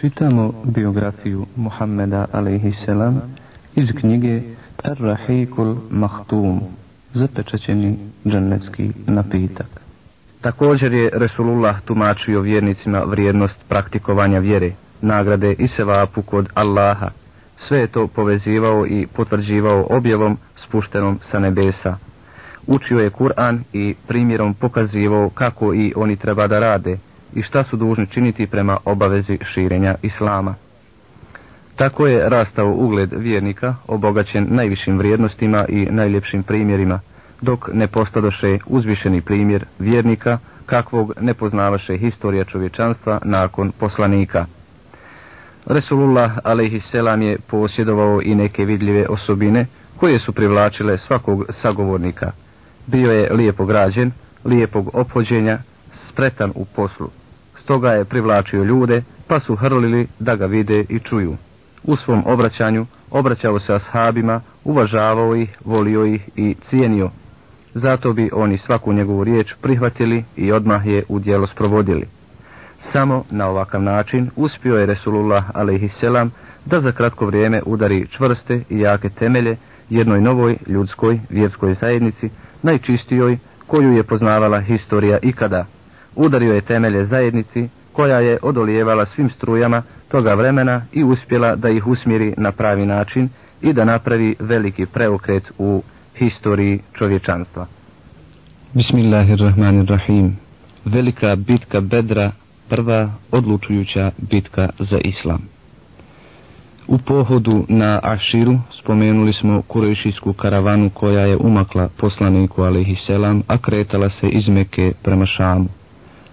Čitamo biografiju Muhammeda a.s. iz knjige Ar-Rahikul Mahtum, zapečećeni džennetski napitak. Također je Resulullah tumačio vjernicima vrijednost praktikovanja vjere, nagrade i sevapu kod Allaha. Sve je to povezivao i potvrđivao objavom spuštenom sa nebesa. Učio je Kur'an i primjerom pokazivao kako i oni treba da rade i šta su dužni činiti prema obavezi širenja Islama. Tako je rastao ugled vjernika, obogaćen najvišim vrijednostima i najljepšim primjerima, dok ne postadoše uzvišeni primjer vjernika, kakvog ne poznavaše historija čovječanstva nakon poslanika. Resulullah alaihisselam je posjedovao i neke vidljive osobine koje su privlačile svakog sagovornika. Bio je lijepo građen, lijepog opođenja, spretan u poslu. Stoga je privlačio ljude, pa su hrlili da ga vide i čuju. U svom obraćanju obraćao se ashabima, uvažavao ih, volio ih i cijenio. Zato bi oni svaku njegovu riječ prihvatili i odmah je u dijelo sprovodili. Samo na ovakav način uspio je Resulullah a.s. da za kratko vrijeme udari čvrste i jake temelje jednoj novoj ljudskoj vjerskoj zajednici, najčistijoj koju je poznavala historija ikada. Udario je temelje zajednici koja je odolijevala svim strujama toga vremena i uspjela da ih usmjeri na pravi način i da napravi veliki preokret u historiji čovječanstva. Bismillahirrahmanirrahim. Velika bitka Bedra, prva odlučujuća bitka za Islam. U pohodu na Aširu spomenuli smo kurešijsku karavanu koja je umakla poslaniku alaihisselam, a kretala se iz Meke prema Šamu.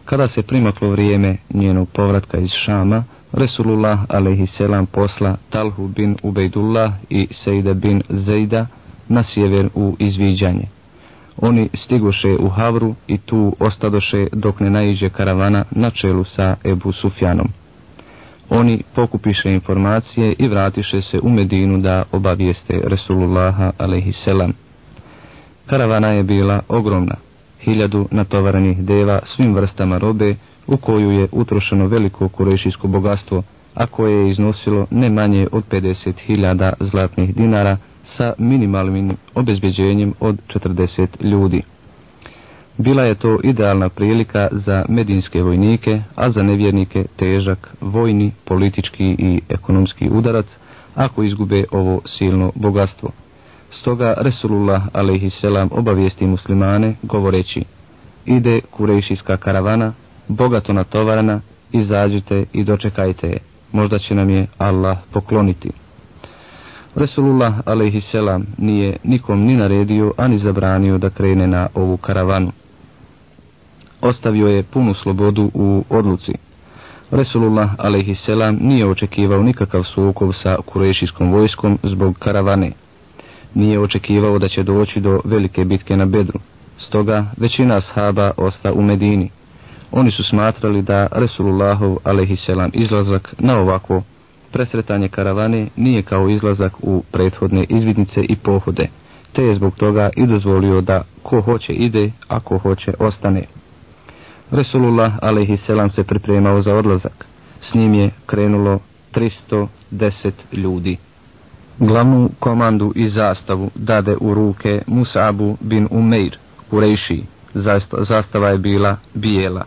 Kada se primaklo vrijeme njenog povratka iz Šama, Resulullah alaihisselam posla Talhu bin Ubejdullah i Sejda bin Zejda na sjever u izviđanje. Oni stigoše u Havru i tu ostadoše dok ne naiđe karavana na čelu sa Ebu Sufjanom. Oni pokupiše informacije i vratiše se u Medinu da obavijeste Resulullaha alaihisselam. Karavana je bila ogromna, hiljadu natovaranih deva svim vrstama robe u koju je utrošeno veliko kurešijsko bogatstvo, a koje je iznosilo ne manje od 50.000 zlatnih dinara sa minimalnim obezbjeđenjem od 40 ljudi. Bila je to idealna prilika za medinske vojnike, a za nevjernike težak vojni, politički i ekonomski udarac ako izgube ovo silno bogatstvo. Stoga Resulullah a.s. obavijesti muslimane govoreći ide kurejšijska karavana, bogato natovarana, izađite i dočekajte je, možda će nam je Allah pokloniti. Resulullah a.s. nije nikom ni naredio, ani zabranio da krene na ovu karavanu. Ostavio je punu slobodu u odluci. Resulullah a.s. nije očekivao nikakav sukov sa kurešijskom vojskom zbog karavane. Nije očekivao da će doći do velike bitke na Bedru. Stoga većina ashaba osta u Medini. Oni su smatrali da Resulullahov alaihisselam izlazak na ovako presretanje karavane nije kao izlazak u prethodne izvidnice i pohode, te je zbog toga i dozvolio da ko hoće ide, a ko hoće ostane. Resulullah alaihisselam se pripremao za odlazak. S njim je krenulo 310 ljudi. Glavnu komandu i zastavu dade u ruke Musabu bin Umeir u Rejši. Zastava je bila bijela.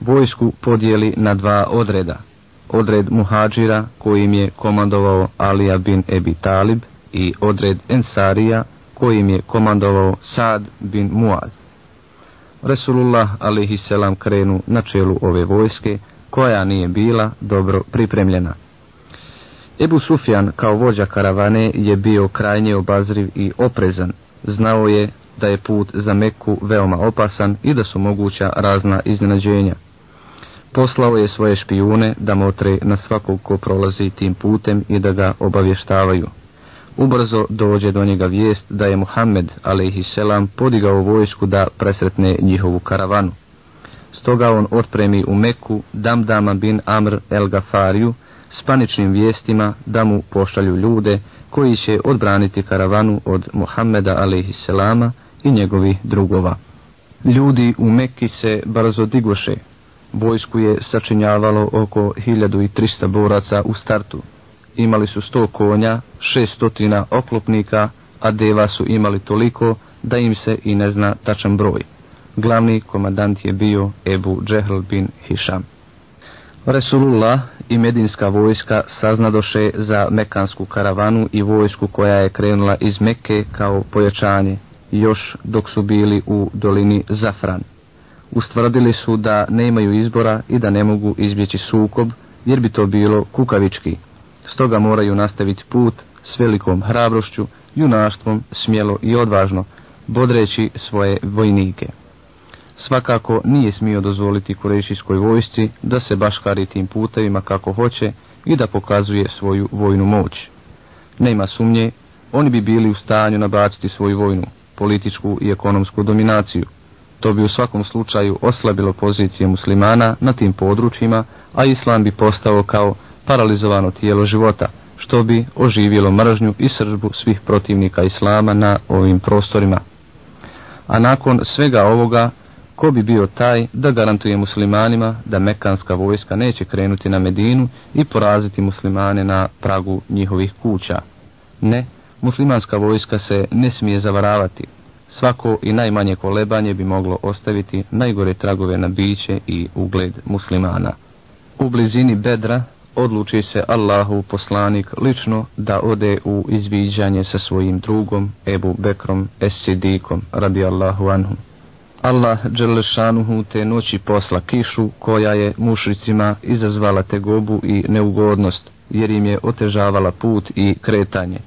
Vojsku podijeli na dva odreda, odred muhađira kojim je komandovao Alija bin Ebi Talib i odred Ensarija kojim je komandovao Sad bin Muaz. Resulullah alaihisselam krenu na čelu ove vojske koja nije bila dobro pripremljena. Ebu Sufjan kao vođa karavane je bio krajnje obazriv i oprezan. Znao je da je put za Meku veoma opasan i da su moguća razna iznenađenja poslao je svoje špijune da motre na svakog ko prolazi tim putem i da ga obavještavaju. Ubrzo dođe do njega vijest da je Muhammed a.s. podigao vojsku da presretne njihovu karavanu. Stoga on otpremi u Meku Damdama bin Amr el Gafariju s paničnim vijestima da mu pošalju ljude koji će odbraniti karavanu od Muhammeda a.s. i njegovih drugova. Ljudi u Mekki se brzo digoše, Vojsku je sačinjavalo oko 1300 boraca u startu. Imali su 100 konja, 600 oklopnika, a deva su imali toliko da im se i ne zna tačan broj. Glavni komandant je bio Ebu Džehl bin Hišam. Resulullah i Medinska vojska saznadoše za Mekansku karavanu i vojsku koja je krenula iz Mekke kao pojačanje, još dok su bili u dolini Zafran. Ustvrdili su da nemaju izbora i da ne mogu izbjeći sukob, jer bi to bilo kukavički. Stoga moraju nastaviti put s velikom hrabrošću, junaštvom, smjelo i odvažno, bodreći svoje vojnike. Svakako nije smio dozvoliti kurešijskoj vojsci da se baškari tim putevima kako hoće i da pokazuje svoju vojnu moć. Nema sumnje, oni bi bili u stanju nabaciti svoju vojnu, političku i ekonomsku dominaciju. To bi u svakom slučaju oslabilo pozicije muslimana na tim područjima, a islam bi postao kao paralizovano tijelo života, što bi oživjelo mržnju i sržbu svih protivnika islama na ovim prostorima. A nakon svega ovoga, ko bi bio taj da garantuje muslimanima da mekanska vojska neće krenuti na Medinu i poraziti muslimane na pragu njihovih kuća? Ne, muslimanska vojska se ne smije zavaravati. Svako i najmanje kolebanje bi moglo ostaviti najgore tragove na biće i ugled muslimana. U blizini Bedra odluči se Allahu poslanik lično da ode u izviđanje sa svojim drugom Ebu Bekrom Esidikom radi Allahu anhu. Allah Đelešanuhu te noći posla kišu koja je mušricima izazvala tegobu i neugodnost jer im je otežavala put i kretanje.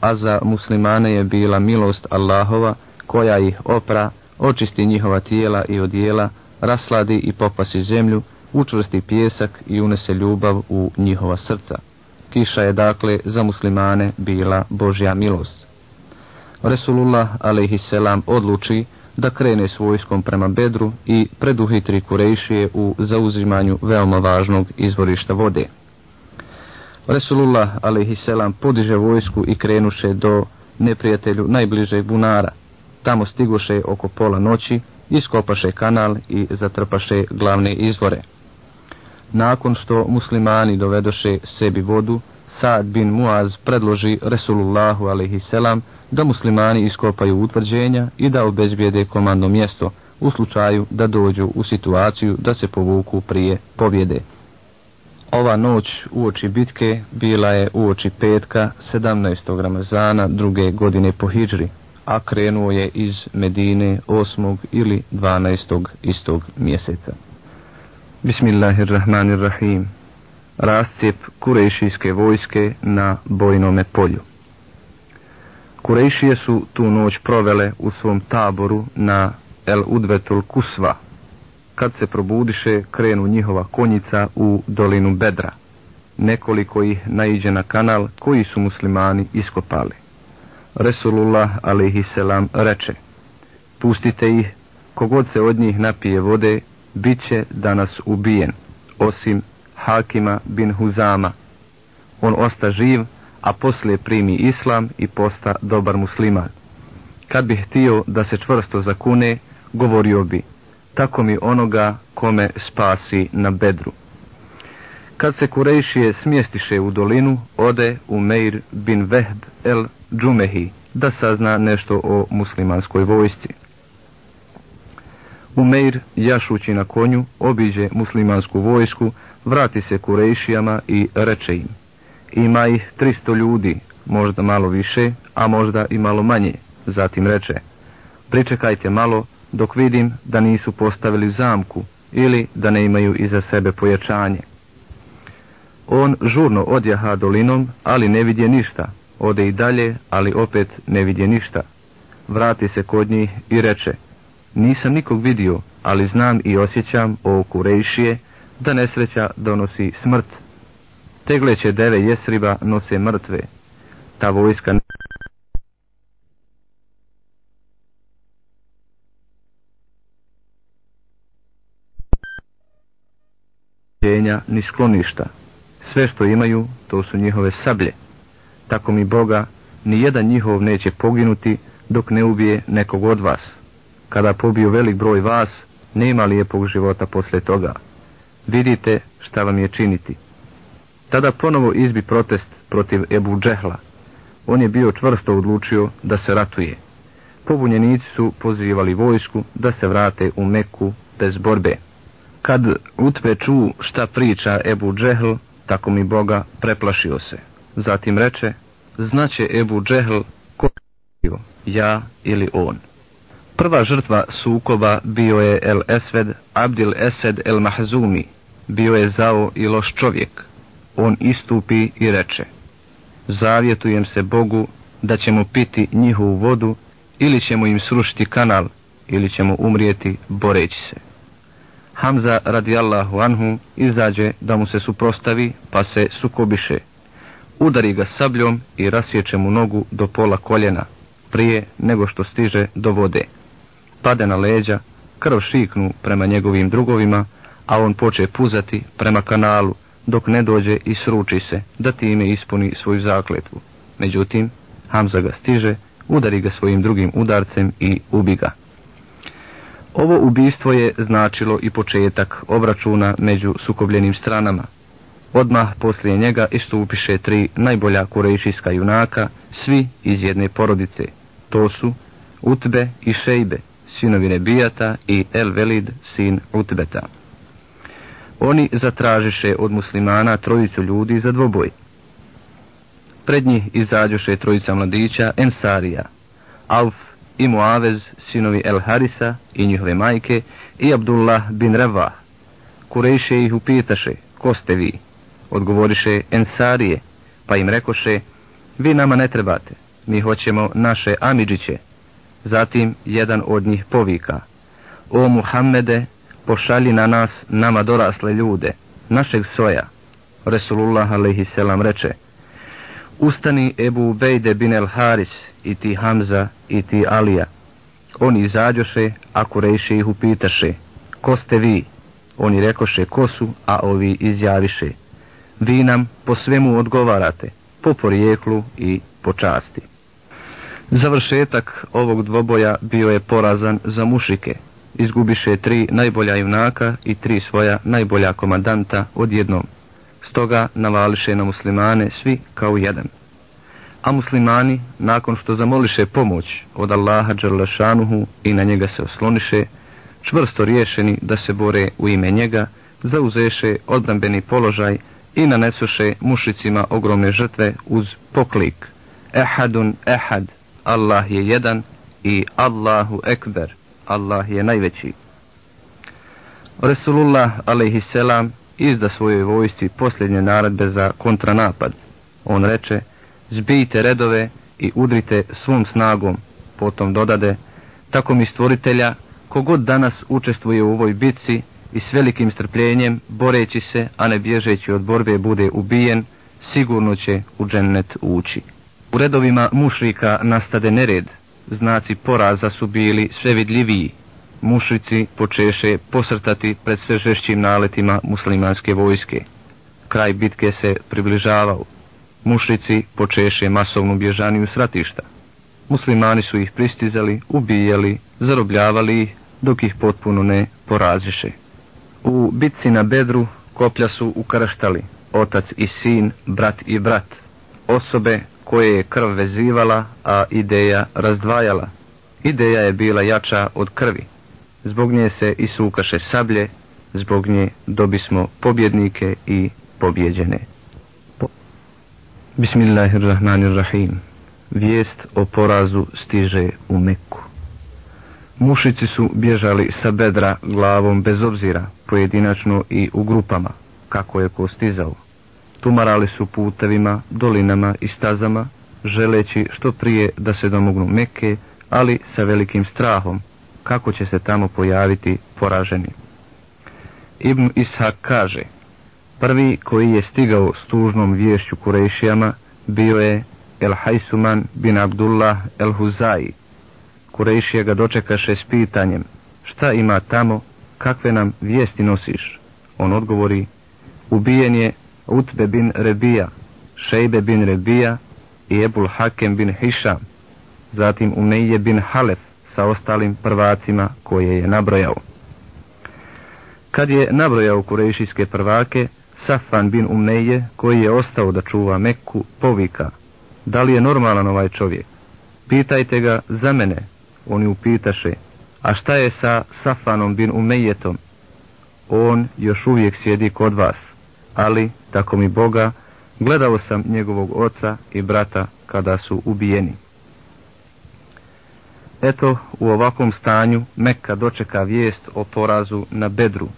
A za muslimane je bila milost Allahova koja ih opra, očisti njihova tijela i odijela, rasladi i popasi zemlju, učvrsti pjesak i unese ljubav u njihova srca. Kiša je dakle za muslimane bila Božja milost. Resulullah alaihisselam odluči da krene s vojskom prema Bedru i preduhitri Kurejšije u zauzimanju veoma važnog izvorišta vode. Resulullah alaihisselam podiže vojsku i krenuše do neprijatelju najbližeg bunara. Tamo stigoše oko pola noći, iskopaše kanal i zatrpaše glavne izvore. Nakon što muslimani dovedoše sebi vodu, Saad bin Muaz predloži Resulullahu a.s. da muslimani iskopaju utvrđenja i da obezbijede komando mjesto u slučaju da dođu u situaciju da se povuku prije pobjede. Ova noć u oči bitke bila je u oči petka 17. Ramazana druge godine po Hidžri, a krenuo je iz Medine 8. ili 12. istog mjeseca. Bismillahirrahmanirrahim. Rascijep kurejšijske vojske na bojnome polju. Kurejšije su tu noć provele u svom taboru na El Udvetul Kusva. Kad se probudiše, krenu njihova konjica u dolinu Bedra. Nekoliko ih naiđe na kanal koji su muslimani iskopali. Resulullah alaihisselam reče, pustite ih, kogod se od njih napije vode, bit će danas ubijen, osim Hakima bin Huzama. On osta živ, a poslije primi islam i posta dobar musliman. Kad bi htio da se čvrsto zakune, govorio bi, tako mi onoga kome spasi na bedru. Kad se Kurejšije smjestiše u dolinu, ode u Meir bin Vehb el Džumehi da sazna nešto o muslimanskoj vojsci. Umeir, jašući na konju, obiđe muslimansku vojsku, vrati se Kurejšijama i reče im ima ih 300 ljudi, možda malo više, a možda i malo manje. Zatim reče, pričekajte malo dok vidim da nisu postavili zamku ili da ne imaju iza sebe pojačanje. On žurno odjaha dolinom, ali ne vidje ništa. Ode i dalje, ali opet ne vidje ništa. Vrati se kod njih i reče, nisam nikog vidio, ali znam i osjećam o kurejšije da nesreća donosi smrt Tegleće deve jesriba nose mrtve. Ta vojska ne ni skloništa. Sve što imaju, to su njihove sablje. Tako mi Boga, ni jedan njihov neće poginuti dok ne ubije nekog od vas. Kada pobiju velik broj vas, nema lijepog života posle toga vidite šta vam je činiti. Tada ponovo izbi protest protiv Ebu Džehla. On je bio čvrsto odlučio da se ratuje. Pobunjenici su pozivali vojsku da se vrate u Meku bez borbe. Kad Utbe ču šta priča Ebu Džehl, tako mi Boga preplašio se. Zatim reče, znaće Ebu Džehl ko je ja ili on. Prva žrtva sukoba bio je El Esved Abdil Esed El Mahzumi, bio je zao i loš čovjek. On istupi i reče, zavjetujem se Bogu da ćemo piti njihovu vodu ili ćemo im srušiti kanal ili ćemo umrijeti boreći se. Hamza radijallahu anhu izađe da mu se suprostavi pa se sukobiše. Udari ga sabljom i rasječe mu nogu do pola koljena prije nego što stiže do vode. Pade na leđa, krv šiknu prema njegovim drugovima, a on poče puzati prema kanalu dok ne dođe i sruči se da time ispuni svoju zakletvu. Međutim, Hamza ga stiže, udari ga svojim drugim udarcem i ubi ga. Ovo ubistvo je značilo i početak obračuna među sukobljenim stranama. Odmah poslije njega istupiše tri najbolja kurejšijska junaka, svi iz jedne porodice. To su Utbe i Šejbe, sinovi Nebijata i El Velid, sin Utbeta. Oni zatražiše od muslimana trojicu ljudi za dvoboj. Pred njih izađoše trojica mladića Ensarija, Auf i Muavez, sinovi El Harisa i njihove majke, i Abdullah bin Reva. Kurejše ih upitaše, ko ste vi? Odgovoriše Ensarije, pa im rekoše, vi nama ne trebate, mi hoćemo naše Amidžiće. Zatim jedan od njih povika, o Muhammede, pošalji na nas nama dorasle ljude, našeg soja. Resulullah alaihisselam reče, ustani Ebu Bejde bin El Haris i ti Hamza i ti Alija. Oni izađoše, a Kurejše ih upitaše, ko ste vi? Oni rekoše ko su, a ovi izjaviše. Vi nam po svemu odgovarate, po porijeklu i po časti. Završetak ovog dvoboja bio je porazan za mušike. Izgubiše tri najbolja junaka i tri svoja najbolja komandanta odjednom. Stoga navališe na muslimane svi kao jedan a muslimani, nakon što zamoliše pomoć od Allaha Đerlašanuhu i na njega se osloniše, čvrsto riješeni da se bore u ime njega, zauzeše odbrambeni položaj i nanesuše mušicima ogromne žrtve uz poklik Ehadun Ehad, Allah je jedan i Allahu Ekber, Allah je najveći. Resulullah a.s. izda svojoj vojsci posljednje naredbe za kontranapad. On reče, zbijte redove i udrite svom snagom, potom dodade, tako mi stvoritelja, kogod danas učestvuje u ovoj bitci i s velikim strpljenjem, boreći se, a ne bježeći od borbe, bude ubijen, sigurno će u džennet ući. U redovima mušrika nastade nered, znaci poraza su bili sve vidljiviji. Mušrici počeše posrtati pred sve žešćim naletima muslimanske vojske. Kraj bitke se približavao mušrici počeše masovnu bježaniju sratišta. Muslimani su ih pristizali, ubijali, zarobljavali ih, dok ih potpuno ne poraziše. U bitci na Bedru koplja su ukaraštali, otac i sin, brat i brat, osobe koje je krv vezivala, a ideja razdvajala. Ideja je bila jača od krvi. Zbog nje se isukaše sablje, zbog nje dobismo pobjednike i pobjeđene. Bismillahirrahmanirrahim. Vijest o porazu stiže u Meku. Mušici su bježali sa bedra glavom bez obzira, pojedinačno i u grupama, kako je ko stizao. Tumarali su putevima, dolinama i stazama, želeći što prije da se domognu Mekke, ali sa velikim strahom, kako će se tamo pojaviti poraženi. Ibn Ishak kaže, Prvi koji je stigao s tužnom vješću Kurešijama bio je El Hajsuman bin Abdullah El Huzai. Kurešija ga dočekaše s pitanjem šta ima tamo, kakve nam vijesti nosiš? On odgovori ubijen je Utbe bin Rebija, Šejbe bin Rebija i Ebul Hakem bin Hišam, zatim Umeije bin Halef sa ostalim prvacima koje je nabrojao. Kad je nabrojao kurejšijske prvake, Safan bin Umeije, koji je ostao da čuva Mekku, povika, da li je normalan ovaj čovjek? Pitajte ga za mene, oni upitaše, a šta je sa Safanom bin Umejetom? On još uvijek sjedi kod vas, ali, tako mi Boga, gledao sam njegovog oca i brata kada su ubijeni. Eto, u ovakvom stanju Mekka dočeka vijest o porazu na Bedru.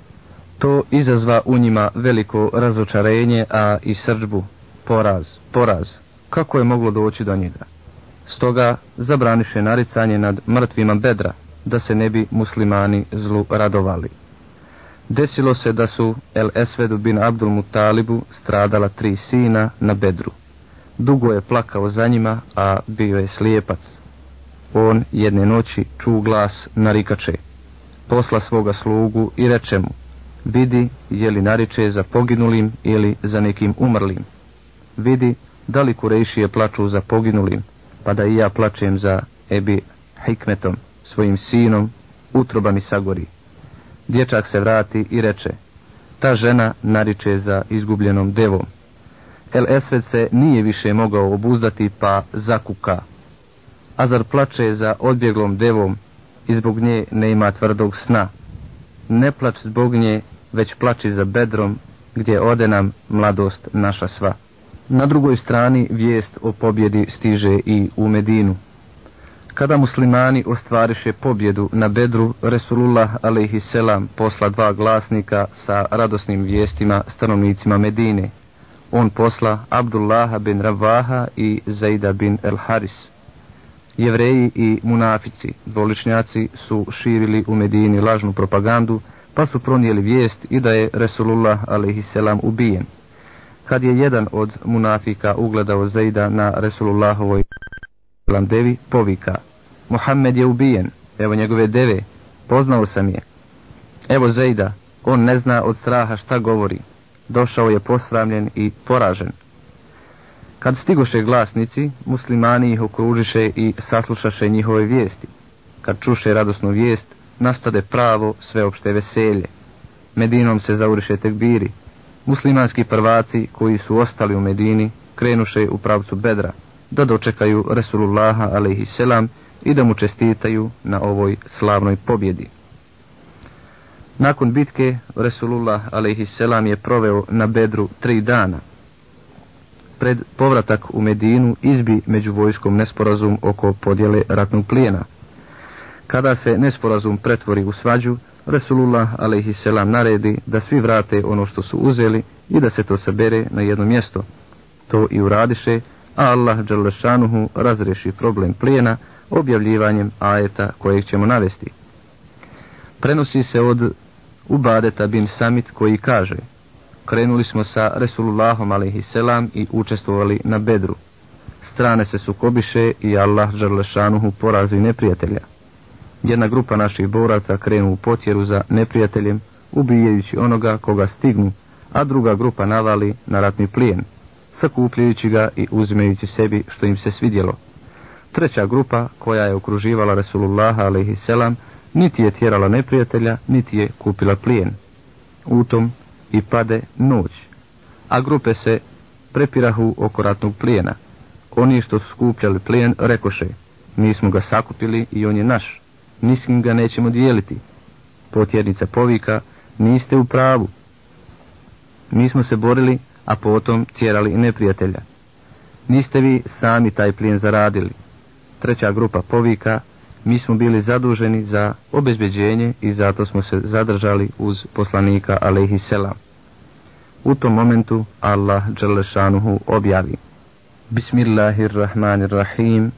To izazva u njima veliko razočarenje, a i srđbu. Poraz, poraz. Kako je moglo doći do njega? Stoga zabraniše naricanje nad mrtvima Bedra, da se ne bi muslimani zlu radovali. Desilo se da su El Esvedu bin Abdul Mutalibu stradala tri sina na Bedru. Dugo je plakao za njima, a bio je slijepac. On jedne noći ču glas narikače. Posla svoga slugu i reče mu, vidi je li nariče za poginulim ili za nekim umrlim. Vidi da li kurejšije plaču za poginulim, pa da i ja plačem za Ebi Hikmetom, svojim sinom, utroba mi sagori. Dječak se vrati i reče, ta žena nariče za izgubljenom devom. El Esved se nije više mogao obuzdati pa zakuka. Azar plače za odbjeglom devom i zbog nje ne ima tvrdog sna. Ne plač zbog nje, već plači za bedrom gdje ode nam mladost naša sva. Na drugoj strani vijest o pobjedi stiže i u Medinu. Kada muslimani ostvariše pobjedu na Bedru, Resulullah a.s. posla dva glasnika sa radosnim vijestima stanovnicima Medine. On posla Abdullaha bin Ravaha i Zaida bin El Haris. Jevreji i munafici, dvoličnjaci, su širili u Medini lažnu propagandu, pa su pronijeli vijest i da je Resulullah a.s. ubijen. Kad je jedan od munafika ugledao Zaida na Resulullahovoj devi, povika, Muhammed je ubijen, evo njegove deve, poznao sam je. Evo Zejda, on ne zna od straha šta govori, došao je posramljen i poražen. Kad stigoše glasnici, muslimani ih okružiše i saslušaše njihove vijesti. Kad čuše radosnu vijest, nastade pravo sveopšte veselje. Medinom se zauriše tekbiri. Muslimanski prvaci koji su ostali u Medini krenuše u pravcu Bedra da dočekaju Resulullaha alaihisselam i da mu čestitaju na ovoj slavnoj pobjedi. Nakon bitke Resulullah alaihisselam je proveo na Bedru tri dana. Pred povratak u Medinu izbi među vojskom nesporazum oko podjele ratnog plijena. Kada se nesporazum pretvori u svađu, Resulullah a.s. naredi da svi vrate ono što su uzeli i da se to sabere na jedno mjesto. To i uradiše, a Allah Đalešanuhu razreši problem plijena objavljivanjem ajeta kojeg ćemo navesti. Prenosi se od Ubadeta bin Samit koji kaže Krenuli smo sa Resulullahom a.s. i učestvovali na Bedru. Strane se sukobiše i Allah Đalešanuhu porazi neprijatelja jedna grupa naših boraca krenu u potjeru za neprijateljem, ubijajući onoga koga stignu, a druga grupa navali na ratni plijen, sakupljajući ga i uzimajući sebi što im se svidjelo. Treća grupa, koja je okruživala Resulullaha a.s., niti je tjerala neprijatelja, niti je kupila plijen. Utom i pade noć, a grupe se prepirahu oko ratnog plijena. Oni što su skupljali plijen rekoše, mi smo ga sakupili i on je naš niskim ga nećemo dijeliti. Potjernica povika, niste u pravu. Mi smo se borili, a potom tjerali i neprijatelja. Niste vi sami taj plijen zaradili. Treća grupa povika, mi smo bili zaduženi za obezbeđenje i zato smo se zadržali uz poslanika Alehi Selam. U tom momentu Allah Đelešanuhu objavi. Bismillahirrahmanirrahim.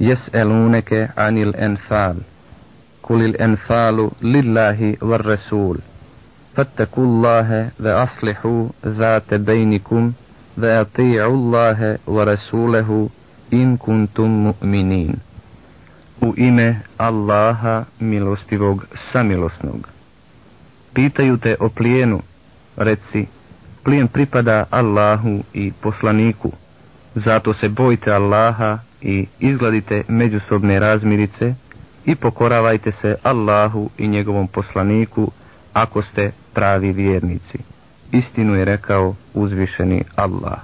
Jes'eluneke anil enfal. Kulil enfalu lillahi var resul. فاتقوا الله وأصلحوا ذات بينكم وأطيعوا الله ورسوله إن كنتم مؤمنين U ime Allaha milostivog samilosnog. Pitaju te o plijenu, reci, plijen pripada Allahu i poslaniku, zato se bojte Allaha i izgladite međusobne razmirice, i pokoravajte se Allahu i njegovom poslaniku ako ste pravi vjernici. Istinu je rekao uzvišeni Allah.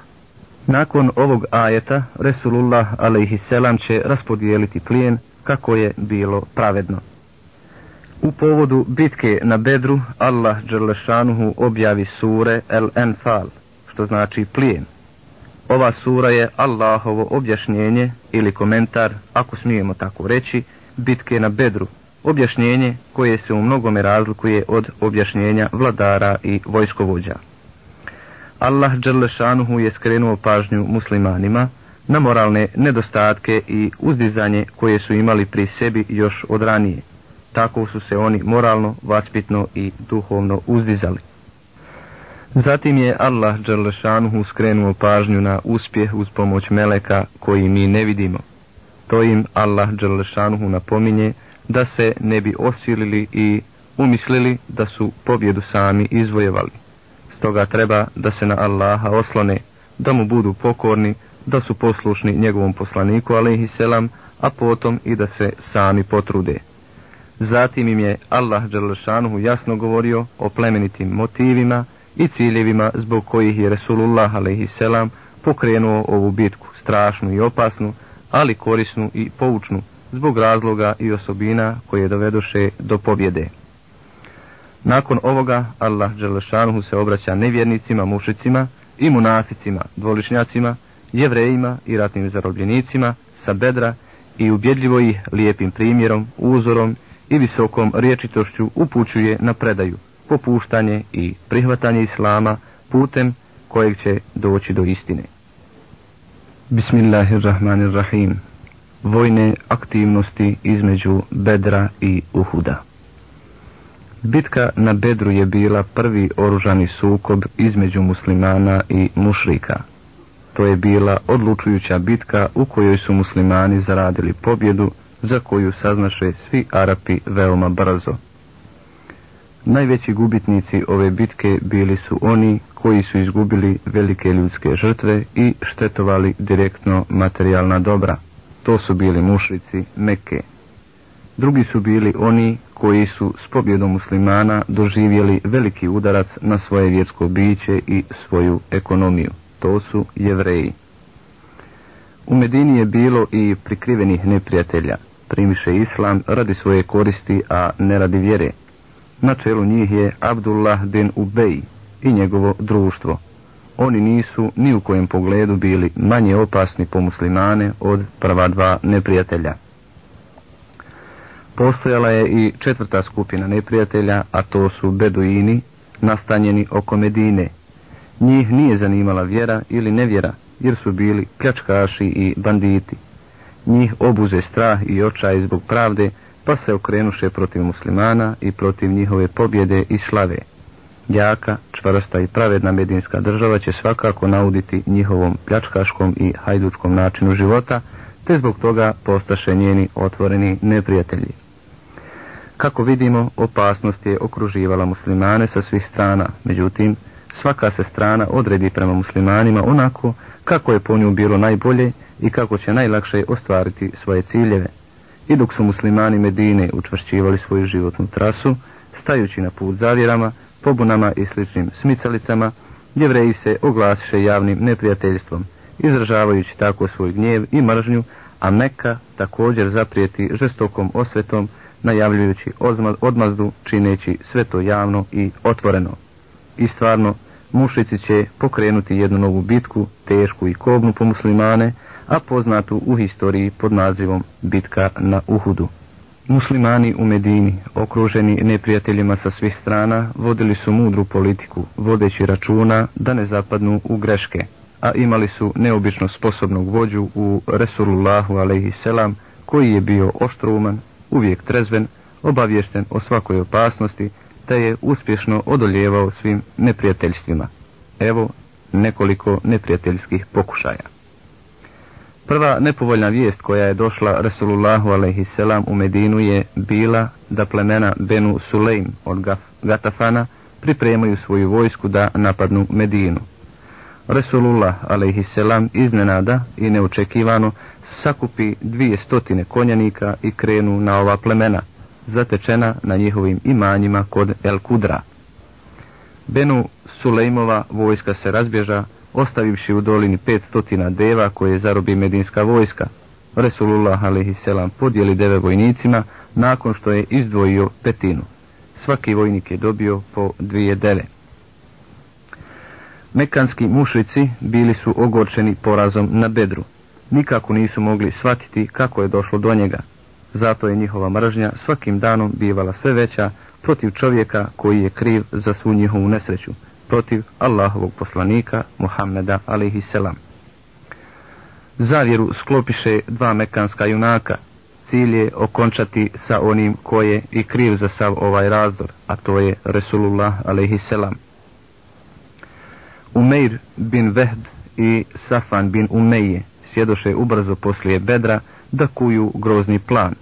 Nakon ovog ajeta, Resulullah alaihisselam će raspodijeliti plijen kako je bilo pravedno. U povodu bitke na Bedru, Allah Đerlešanuhu objavi sure El Enfal, što znači plijen. Ova sura je Allahovo objašnjenje ili komentar, ako smijemo tako reći, bitke na Bedru, objašnjenje koje se u mnogome razlikuje od objašnjenja vladara i vojskovođa. Allah Đerlešanuhu je skrenuo pažnju muslimanima na moralne nedostatke i uzdizanje koje su imali pri sebi još od ranije. Tako su se oni moralno, vaspitno i duhovno uzdizali. Zatim je Allah Đerlešanuhu skrenuo pažnju na uspjeh uz pomoć meleka koji mi ne vidimo. To im Allah Đerlešanuhu napominje da se ne bi osilili i umislili da su pobjedu sami izvojevali. Stoga treba da se na Allaha oslone, da mu budu pokorni, da su poslušni njegovom poslaniku, alaihi selam, a potom i da se sami potrude. Zatim im je Allah Đerlešanuhu jasno govorio o plemenitim motivima i ciljevima zbog kojih je Resulullah a.s. pokrenuo ovu bitku, strašnu i opasnu, ali korisnu i poučnu, zbog razloga i osobina koje dovedoše do pobjede. Nakon ovoga Allah Đelešanuhu se obraća nevjernicima, mušicima i munaficima, dvolišnjacima, jevrejima i ratnim zarobljenicima sa bedra i ubjedljivo ih lijepim primjerom, uzorom i visokom riječitošću upućuje na predaju, popuštanje i prihvatanje islama putem kojeg će doći do istine. Bismillahirrahmanirrahim. Vojne aktivnosti između Bedra i Uhuda. Bitka na Bedru je bila prvi oružani sukob između muslimana i mušrika. To je bila odlučujuća bitka u kojoj su muslimani zaradili pobjedu za koju saznaše svi Arapi veoma brzo. Najveći gubitnici ove bitke bili su oni koji su izgubili velike ljudske žrtve i štetovali direktno materijalna dobra. To su bili mušrici Meke. Drugi su bili oni koji su s pobjedom muslimana doživjeli veliki udarac na svoje vjersko biće i svoju ekonomiju. To su jevreji. U Medini je bilo i prikrivenih neprijatelja. Primiše islam radi svoje koristi, a ne radi vjere. Na čelu njih je Abdullah bin Ubej i njegovo društvo. Oni nisu ni u kojem pogledu bili manje opasni po muslimane od prva dva neprijatelja. Postojala je i četvrta skupina neprijatelja, a to su beduini, nastanjeni oko Medine. Njih nije zanimala vjera ili nevjera, jer su bili pljačkaši i banditi. Njih obuze strah i očaj zbog pravde, pa se okrenuše protiv muslimana i protiv njihove pobjede i slave. Jaka, čvrsta i pravedna medinska država će svakako nauditi njihovom pljačkaškom i hajdučkom načinu života, te zbog toga postaše njeni otvoreni neprijatelji. Kako vidimo, opasnost je okruživala muslimane sa svih strana, međutim, svaka se strana odredi prema muslimanima onako kako je po nju bilo najbolje i kako će najlakše ostvariti svoje ciljeve. I dok su muslimani Medine učvršćivali svoju životnu trasu, stajući na put zavjerama, pobunama i sličnim smicalicama, jevreji se oglasiše javnim neprijateljstvom, izražavajući tako svoj gnjev i mržnju, a Mekka također zaprijeti žestokom osvetom, najavljujući odmazdu, čineći sve to javno i otvoreno. I stvarno, mušici će pokrenuti jednu novu bitku, tešku i kobnu po muslimane, a poznatu u historiji pod nazivom Bitka na Uhudu. Muslimani u Medini, okruženi neprijateljima sa svih strana, vodili su mudru politiku, vodeći računa da ne zapadnu u greške, a imali su neobično sposobnog vođu u Resulullahu a.s. koji je bio oštruman, uvijek trezven, obavješten o svakoj opasnosti, te je uspješno odoljevao svim neprijateljstvima. Evo nekoliko neprijateljskih pokušaja. Prva nepovoljna vijest koja je došla Resulullahu a.s. u Medinu je bila da plemena Benu Sulejm od Gatafana pripremaju svoju vojsku da napadnu Medinu. Resulullah a.s. iznenada i neočekivano sakupi dvije stotine konjanika i krenu na ova plemena, zatečena na njihovim imanjima kod El Kudra. Benu Sulejmova vojska se razbježa, ostavivši u dolini 500 deva koje zarobi medinska vojska. Resulullah a.s. podijeli deve vojnicima nakon što je izdvojio petinu. Svaki vojnik je dobio po dvije deve. Mekanski mušrici bili su ogorčeni porazom na bedru. Nikako nisu mogli shvatiti kako je došlo do njega. Zato je njihova mržnja svakim danom bivala sve veća protiv čovjeka koji je kriv za svu njihovu nesreću, protiv Allahovog poslanika Muhammeda a.s. Zavjeru sklopiše dva mekanska junaka. Cilj je okončati sa onim koje i kriv za sav ovaj razdor, a to je Resulullah a.s. Umeir bin Vehd i Safan bin Umeje sjedoše ubrzo poslije bedra da kuju grozni plan.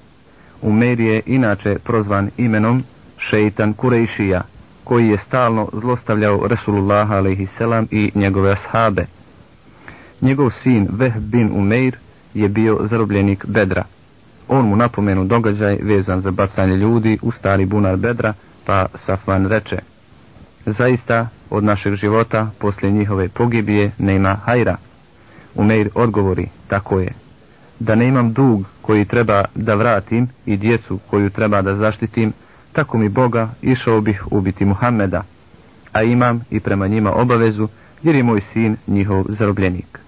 Umeir je inače prozvan imenom šeitan Kurejšija, koji je stalno zlostavljao Resulullah a.s. i njegove ashabe. Njegov sin Veh bin Umeir je bio zarobljenik Bedra. On mu napomenu događaj vezan za bacanje ljudi u stari bunar Bedra, pa Safvan reče Zaista, od našeg života, poslije njihove pogibije, nema hajra. Umeir odgovori, tako je. Da ne imam dug koji treba da vratim i djecu koju treba da zaštitim, tako mi Boga išao bih ubiti Muhammeda, a imam i prema njima obavezu jer je moj sin njihov zarobljenik.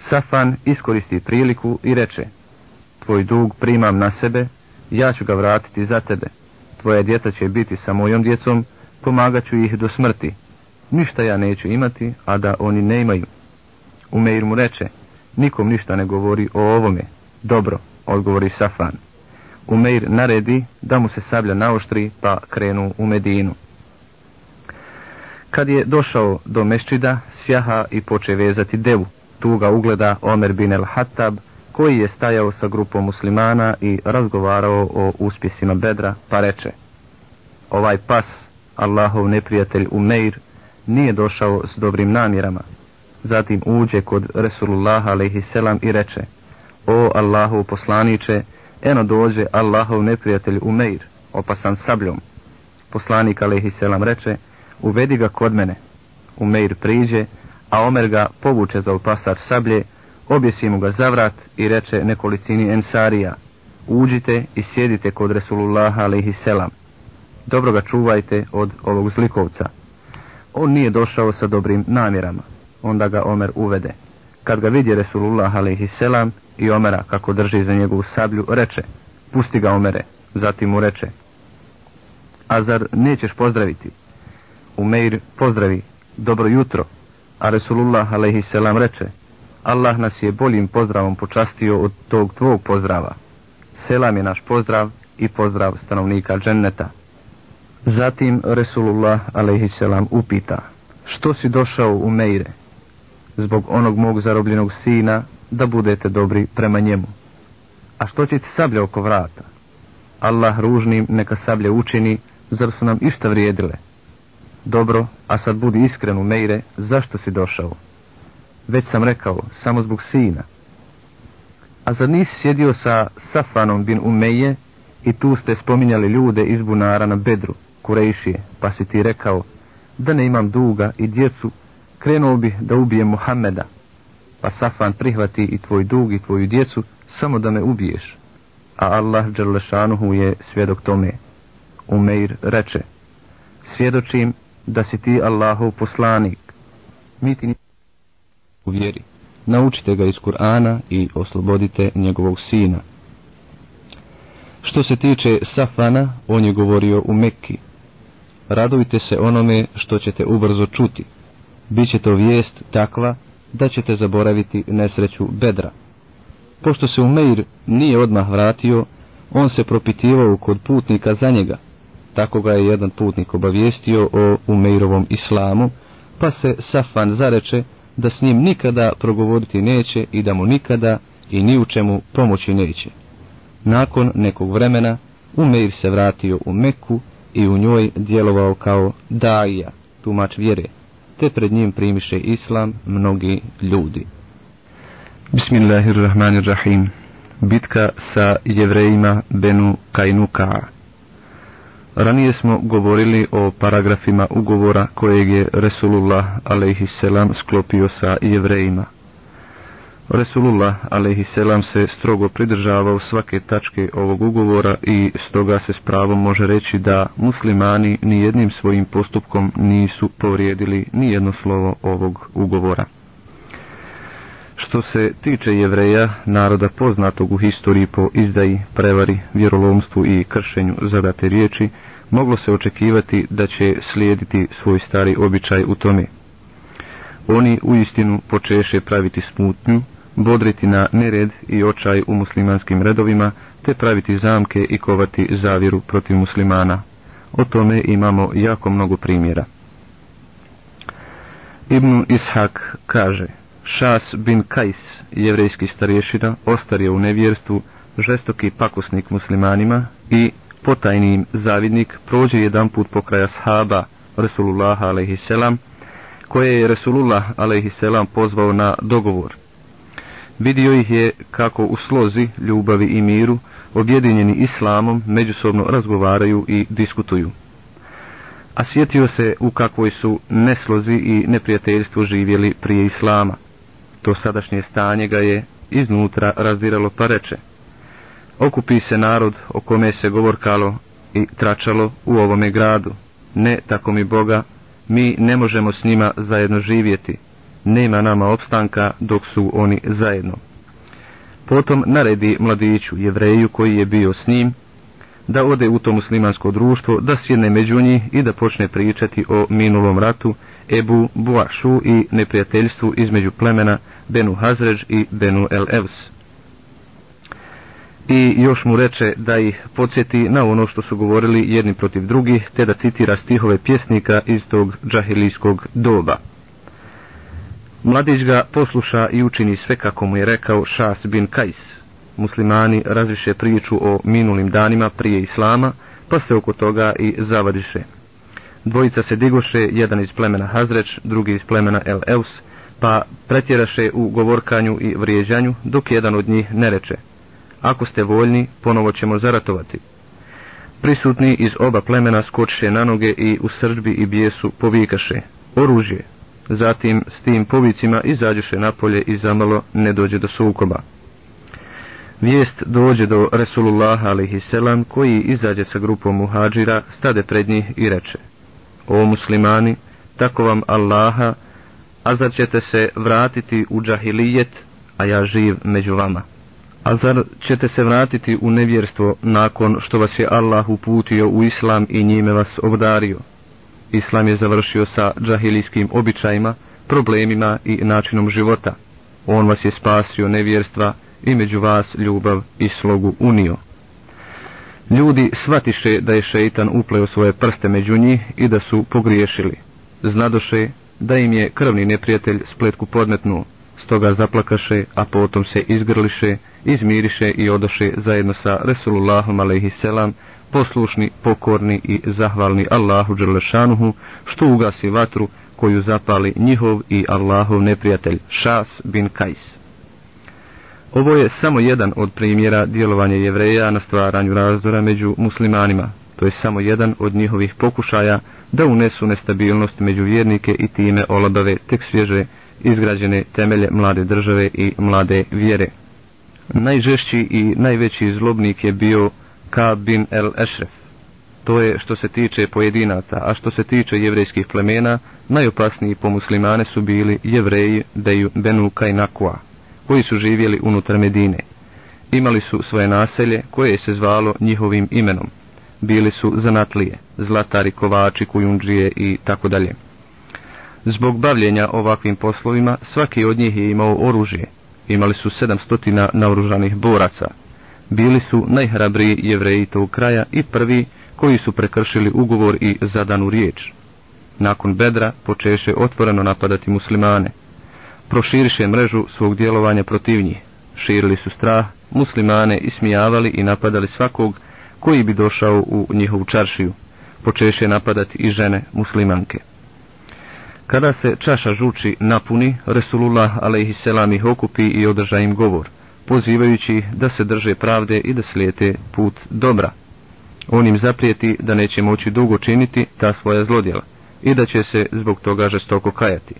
Safan iskoristi priliku i reče, tvoj dug primam na sebe, ja ću ga vratiti za tebe. Tvoja djeca će biti sa mojom djecom, pomagat ću ih do smrti. Ništa ja neću imati, a da oni ne imaju. Umeir mu reče, nikom ništa ne govori o ovome. Dobro, odgovori Safan. Umeir naredi da mu se sablja naoštri pa krenu u Medinu. Kad je došao do Meščida, svjaha i poče vezati devu. Tu ga ugleda Omer bin el Hattab, koji je stajao sa grupom muslimana i razgovarao o uspjesima bedra, pa reče Ovaj pas, Allahov neprijatelj Umeir, nije došao s dobrim namjerama. Zatim uđe kod Resulullah a.s. i reče O Allahov poslaniće, eno dođe Allahov neprijatelj Umeir, opasan sabljom. Poslanik a.s. reče, uvedi ga kod mene. Umeir priđe, a Omer ga povuče za opasač sablje, objesi mu ga za vrat i reče nekolicini ensarija, uđite i sjedite kod Resulullah Selam. Dobro ga čuvajte od ovog zlikovca. On nije došao sa dobrim namjerama. Onda ga Omer uvede. Kad ga vidi Resulullah a.s. i Omera kako drži za njegovu sablju, reče, pusti ga Omere. Zatim mu reče, a zar nećeš pozdraviti? Umeir pozdravi, dobro jutro, a Resulullah a.s. reče, Allah nas je boljim pozdravom počastio od tog tvog pozdrava. Selam je naš pozdrav i pozdrav stanovnika dženneta. Zatim Resulullah a.s. upita, što si došao u Meire? Zbog onog mog zarobljenog sina, da budete dobri prema njemu. A što ćete sablje oko vrata? Allah ružnim neka sablje učini, zar su nam išta vrijedile? Dobro, a sad budi iskren u Meire, zašto si došao? Već sam rekao, samo zbog sina. A zar nisi sjedio sa Safanom bin Umeje i tu ste spominjali ljude iz bunara na bedru, Kurejšije, pa si ti rekao, da ne imam duga i djecu, krenuo bi da ubijem Muhammeda, pa Safan prihvati i tvoj dug i tvoju djecu, samo da me ubiješ. A Allah Đerlešanuhu je svjedok tome. Umeir reče, svjedočim da si ti Allahov poslanik. Mi ti u vjeri. Naučite ga iz Kur'ana i oslobodite njegovog sina. Što se tiče Safana, on je govorio u Mekki. Radujte se onome što ćete ubrzo čuti. Biće to vijest takva da ćete zaboraviti nesreću bedra. Pošto se Umeir nije odmah vratio, on se propitivao kod putnika za njega. Tako ga je jedan putnik obavijestio o Umeirovom islamu, pa se Safan zareče da s njim nikada progovoriti neće i da mu nikada i ni u čemu pomoći neće. Nakon nekog vremena Umeir se vratio u Meku i u njoj djelovao kao daija, tumač vjere, te pred njim primiše islam mnogi ljudi. Bismillahirrahmanirrahim. Bitka sa jevrejima Benu Kajnuka. Ranije smo govorili o paragrafima ugovora kojeg je Resulullah a.s. sklopio sa jevrejima. Resulullah a.s. se strogo pridržavao svake tačke ovog ugovora i stoga se s pravom može reći da muslimani ni jednim svojim postupkom nisu povrijedili ni jedno slovo ovog ugovora. Što se tiče jevreja, naroda poznatog u historiji po izdaji, prevari, vjerolomstvu i kršenju zadate riječi, moglo se očekivati da će slijediti svoj stari običaj u tome. Oni u istinu počeše praviti smutnju, bodriti na nered i očaj u muslimanskim redovima, te praviti zamke i kovati zaviru protiv muslimana. O tome imamo jako mnogo primjera. Ibn Ishak kaže, Šas bin Kajs, jevrejski starješina, ostario u nevjerstvu, žestoki pakusnik muslimanima i potajni zavidnik prođe jedan put pokraja sahaba Resulullah a.s. koje je Resulullah a.s. pozvao na dogovor. Vidio ih je kako u slozi, ljubavi i miru, objedinjeni islamom, međusobno razgovaraju i diskutuju. A sjetio se u kakvoj su neslozi i neprijateljstvu živjeli prije islama. To sadašnje stanje ga je iznutra razdiralo pa reče. Okupi se narod o kome se govorkalo i tračalo u ovome gradu. Ne, tako mi Boga, mi ne možemo s njima zajedno živjeti. Nema nama opstanka dok su oni zajedno. Potom naredi mladiću, jevreju koji je bio s njim, da ode u to muslimansko društvo, da sjedne među njih i da počne pričati o minulom ratu, Ebu Buašu i neprijateljstvu između plemena Benu Hazređ i Benu El Evs. I još mu reče da ih podsjeti na ono što su govorili jedni protiv drugih, te da citira stihove pjesnika iz tog džahilijskog doba. Mladić ga posluša i učini sve kako mu je rekao Šas bin Kajs. Muslimani razviše priču o minulim danima prije Islama, pa se oko toga i zavadiše. Dvojica se digoše, jedan iz plemena Hazreć, drugi iz plemena El Eus, pa pretjeraše u govorkanju i vrijeđanju, dok jedan od njih ne reče. Ako ste voljni, ponovo ćemo zaratovati. Prisutni iz oba plemena skočiše na noge i u srđbi i bijesu povikaše. Oružje. Zatim s tim povicima izađeše napolje i zamalo ne dođe do sukoba. Vijest dođe do Resulullah a.s. koji izađe sa grupom muhađira, stade pred njih i reče O muslimani, tako vam Allaha, a zar ćete se vratiti u džahilijet, a ja živ među vama? A zar ćete se vratiti u nevjerstvo nakon što vas je Allah uputio u islam i njime vas obdario? Islam je završio sa džahilijskim običajima, problemima i načinom života. On vas je spasio nevjerstva i među vas ljubav i slogu unio. Ljudi svatiše da je šeitan upleo svoje prste među njih i da su pogriješili. Znadoše da im je krvni neprijatelj spletku podmetnuo, stoga zaplakaše, a potom se izgrliše, izmiriše i odoše zajedno sa Resulullahom selam poslušni, pokorni i zahvalni Allahu Đerlešanuhu, što ugasi vatru koju zapali njihov i Allahov neprijatelj Šas bin Kajs. Ovo je samo jedan od primjera djelovanja jevreja na stvaranju razdora među muslimanima. To je samo jedan od njihovih pokušaja da unesu nestabilnost među vjernike i time olabave tek svježe izgrađene temelje mlade države i mlade vjere. Najžešći i najveći zlobnik je bio Ka bin el Ešref. To je što se tiče pojedinaca, a što se tiče jevrejskih plemena, najopasniji po muslimane su bili jevreji Deju Benuka i Nakua, koji su živjeli unutar Medine. Imali su svoje naselje koje se zvalo njihovim imenom. Bili su zanatlije, zlatari, kovači, kujundžije i tako dalje. Zbog bavljenja ovakvim poslovima, svaki od njih je imao oružje. Imali su sedamstotina naoružanih boraca. Bili su najhrabriji jevreji tog kraja i prvi koji su prekršili ugovor i zadanu riječ. Nakon bedra počeše otvoreno napadati muslimane. Proširiše mrežu svog djelovanja protiv njih. Širili su strah, muslimane ismijavali i napadali svakog koji bi došao u njihovu čaršiju. Počeše napadati i žene muslimanke. Kada se čaša žuči napuni, Resulullah a.s. ih okupi i održa im govor, pozivajući da se drže pravde i da slijete put dobra. On im zaprijeti da neće moći dugo činiti ta svoja zlodjela i da će se zbog toga žestoko kajati.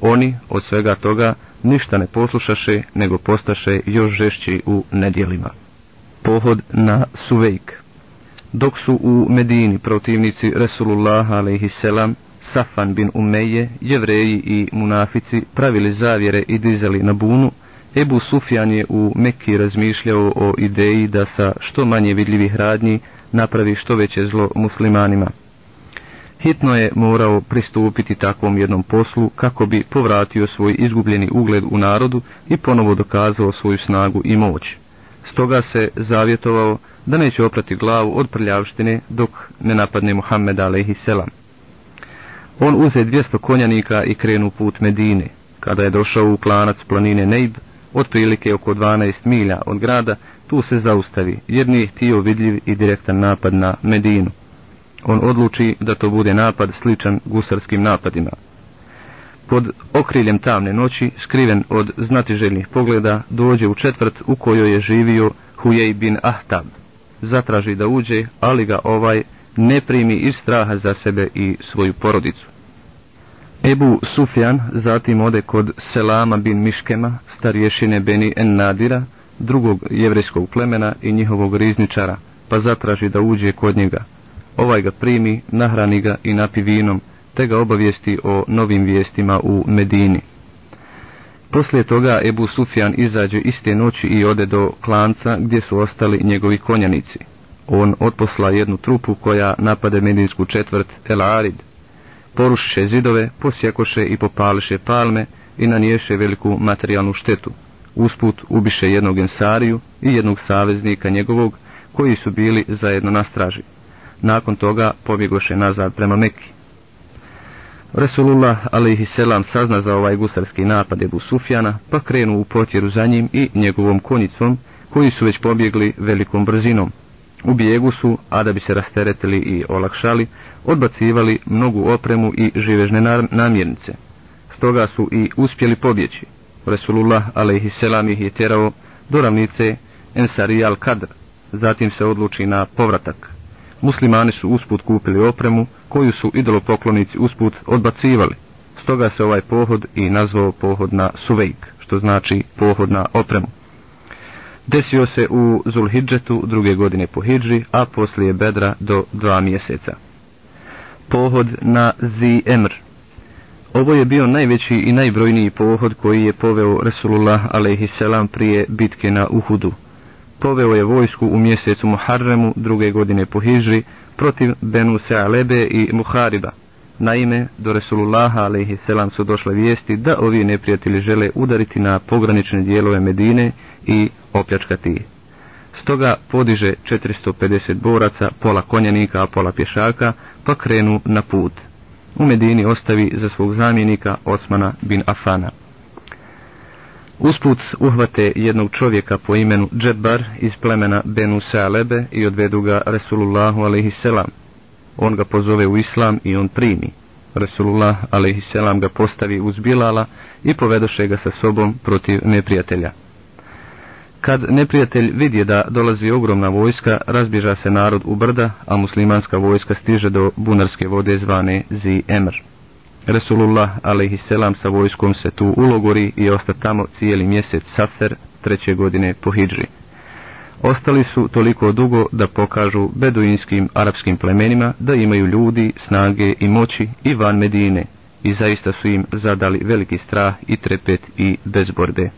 Oni od svega toga ništa ne poslušaše, nego postaše još žešći u nedjelima. Pohod na Suvejk Dok su u Medini protivnici Resulullah a.s. Safan bin Umeje, jevreji i munafici pravili zavjere i dizali na bunu, Ebu Sufjan je u Mekki razmišljao o ideji da sa što manje vidljivih radnji napravi što veće zlo muslimanima. Hitno je morao pristupiti takvom jednom poslu kako bi povratio svoj izgubljeni ugled u narodu i ponovo dokazao svoju snagu i moć. Stoga se zavjetovao da neće oprati glavu od prljavštine dok ne napadne Muhammed a.s. On uze 200 konjanika i krenu put Medine. Kada je došao u klanac planine Neib, otprilike oko 12 milja od grada, tu se zaustavi, jer nije htio vidljiv i direktan napad na Medinu. On odluči da to bude napad sličan gusarskim napadima. Pod okriljem tamne noći, skriven od znatiželjnih pogleda, dođe u četvrt u kojoj je živio Hujej bin Ahtab. Zatraži da uđe, ali ga ovaj ne primi iz straha za sebe i svoju porodicu. Ebu Sufjan zatim ode kod Selama bin Miškema, starješine Beni En Nadira, drugog jevrejskog plemena i njihovog rizničara, pa zatraži da uđe kod njega. Ovaj ga primi, nahrani ga i napi vinom, te ga obavijesti o novim vijestima u Medini. Poslije toga Ebu Sufjan izađe iste noći i ode do klanca gdje su ostali njegovi konjanici. On otposla jednu trupu koja napade medinsku četvrt El Arid. Porušiše zidove, posjekoše i popališe palme i naniješe veliku materijalnu štetu. Usput ubiše jednog ensariju i jednog saveznika njegovog koji su bili zajedno na straži. Nakon toga pobjegoše nazad prema Mekki. Resulullah selam sazna za ovaj gusarski napad Ebu Sufjana, pa krenu u potjeru za njim i njegovom konjicom, koji su već pobjegli velikom brzinom. U bijegu su, a da bi se rasteretili i olakšali, odbacivali mnogu opremu i živežne namjernice. Stoga su i uspjeli pobjeći. Resulullah selam ih je terao do ravnice Ensari al-Kadr, zatim se odluči na povratak. Muslimani su usput kupili opremu, koju su idolopoklonici usput odbacivali. Stoga se ovaj pohod i nazvao pohod na Suvejk, što znači pohod na opremu. Desio se u Zulhidžetu druge godine po Hidži, a poslije Bedra do dva mjeseca. Pohod na Zi Emr Ovo je bio najveći i najbrojniji pohod koji je poveo Resulullah a.s. prije bitke na Uhudu. Poveo je vojsku u mjesecu Muharremu druge godine po Hidži protiv Benu Sealebe i Muhariba. Naime, do Resulullaha a.s. su došle vijesti da ovi neprijatelji žele udariti na pogranične dijelove Medine i opljačkati je. Stoga podiže 450 boraca, pola konjanika, a pola pješaka, pa krenu na put. U Medini ostavi za svog zamjenika Osmana bin Afana. Usput uhvate jednog čovjeka po imenu Džedbar iz plemena Benu Salebe i odvedu ga Resulullahu a.s. On ga pozove u islam i on primi. Resulullah a.s. ga postavi uz Bilala i povedoše ga sa sobom protiv neprijatelja. Kad neprijatelj vidje da dolazi ogromna vojska, razbježa se narod u brda, a muslimanska vojska stiže do bunarske vode zvane Zi Emr. Resulullah alaihisselam sa vojskom se tu ulogori i osta tamo cijeli mjesec Safer treće godine po Hidži. Ostali su toliko dugo da pokažu beduinskim arapskim plemenima da imaju ljudi, snage i moći i van Medine i zaista su im zadali veliki strah i trepet i bezborbe.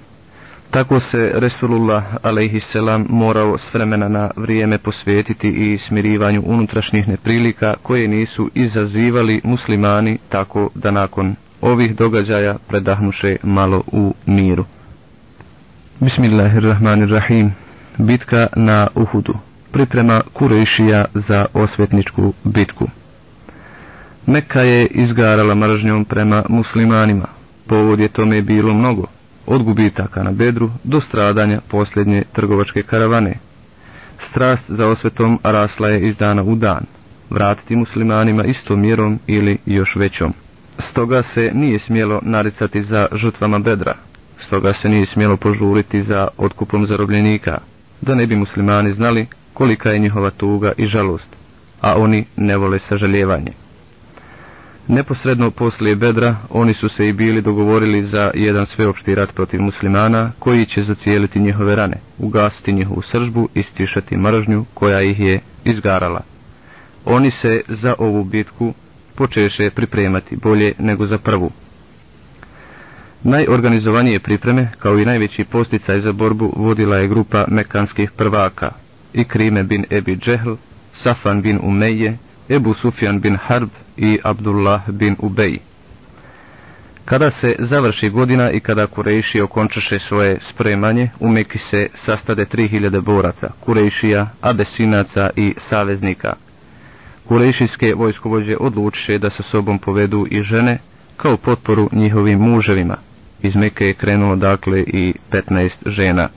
Tako se Resulullah alaihisselam morao s vremena na vrijeme posvetiti i smirivanju unutrašnjih neprilika koje nisu izazivali muslimani tako da nakon ovih događaja predahnuše malo u miru. Bismillahirrahmanirrahim. Bitka na Uhudu. Priprema Kurešija za osvetničku bitku. Mekka je izgarala mržnjom prema muslimanima. Povod je tome bilo mnogo od gubitaka na bedru do stradanja posljednje trgovačke karavane. Strast za osvetom rasla je iz dana u dan, vratiti muslimanima istom mjerom ili još većom. Stoga se nije smjelo naricati za žrtvama bedra, stoga se nije smjelo požuriti za otkupom zarobljenika, da ne bi muslimani znali kolika je njihova tuga i žalost, a oni ne vole sažaljevanje. Neposredno poslije Bedra oni su se i bili dogovorili za jedan sveopšti rat protiv muslimana koji će zacijeliti njihove rane, ugasiti njihovu sržbu i stišati mržnju koja ih je izgarala. Oni se za ovu bitku počeše pripremati bolje nego za prvu. Najorganizovanije pripreme, kao i najveći posticaj za borbu, vodila je grupa mekanskih prvaka, Ikrime bin Ebi Džehl, Safan bin Umeje, Ebu Sufjan bin Harb i Abdullah bin Ubej. Kada se završi godina i kada Kurejši okončaše svoje spremanje, u Meki se sastade 3000 boraca, Kurejšija, Abesinaca i saveznika. Kurejšijske vojskovođe odlučiše da sa sobom povedu i žene kao potporu njihovim muževima. Iz Meke je krenulo dakle i 15 žena.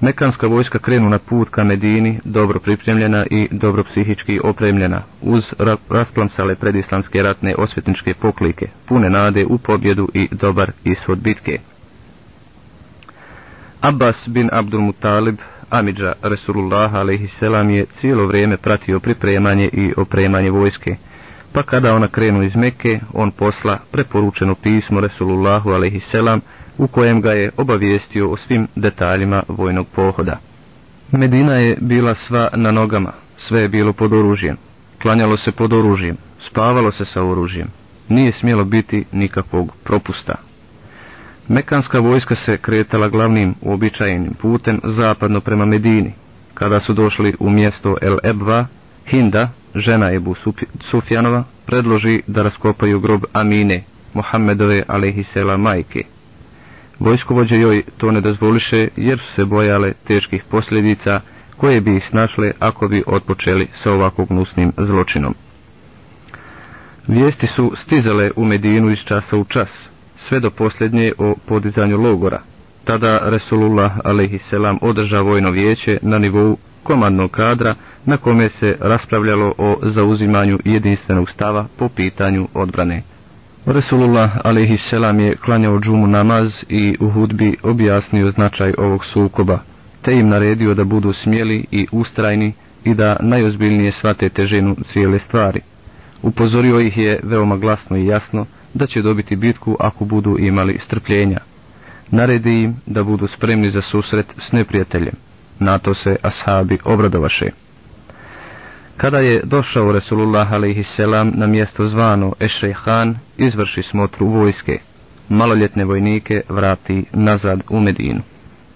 Mekanska vojska krenu na put ka Medini, dobro pripremljena i dobro psihički opremljena, uz rasplamsale predislamske ratne osvetničke poklike, pune nade u pobjedu i dobar ishod bitke. Abbas bin Abdul Mutalib, Amidža Resulullah a.s. je cijelo vrijeme pratio pripremanje i opremanje vojske, pa kada ona krenu iz Mekke, on posla preporučeno pismo Resulullahu a.s u kojem ga je obavijestio o svim detaljima vojnog pohoda. Medina je bila sva na nogama, sve je bilo pod oružjem. Klanjalo se pod oružjem, spavalo se sa oružjem. Nije smjelo biti nikakvog propusta. Mekanska vojska se kretala glavnim uobičajenim putem zapadno prema Medini. Kada su došli u mjesto El Ebva, Hinda, žena Ebu Sufjanova, predloži da raskopaju grob Amine, Mohamedove alaihisela majke. Vojskovođe joj to ne dozvoliše jer su se bojale teških posljedica koje bi ih snašle ako bi otpočeli sa ovako gnusnim zločinom. Vijesti su stizale u Medinu iz časa u čas, sve do posljednje o podizanju logora. Tada Resulullah a.s. održa vojno vijeće na nivou komandnog kadra na kome se raspravljalo o zauzimanju jedinstvenog stava po pitanju odbrane. Resulullah a.s. je klanjao džumu namaz i u hudbi objasnio značaj ovog sukoba, te im naredio da budu smjeli i ustrajni i da najozbiljnije svate težinu cijele stvari. Upozorio ih je veoma glasno i jasno da će dobiti bitku ako budu imali strpljenja. Naredi im da budu spremni za susret s neprijateljem. Na to se ashabi obradovaše. Kada je došao Resulullah a.s. na mjesto zvano Ešejhan, izvrši smotru vojske. Maloljetne vojnike vrati nazad u Medinu.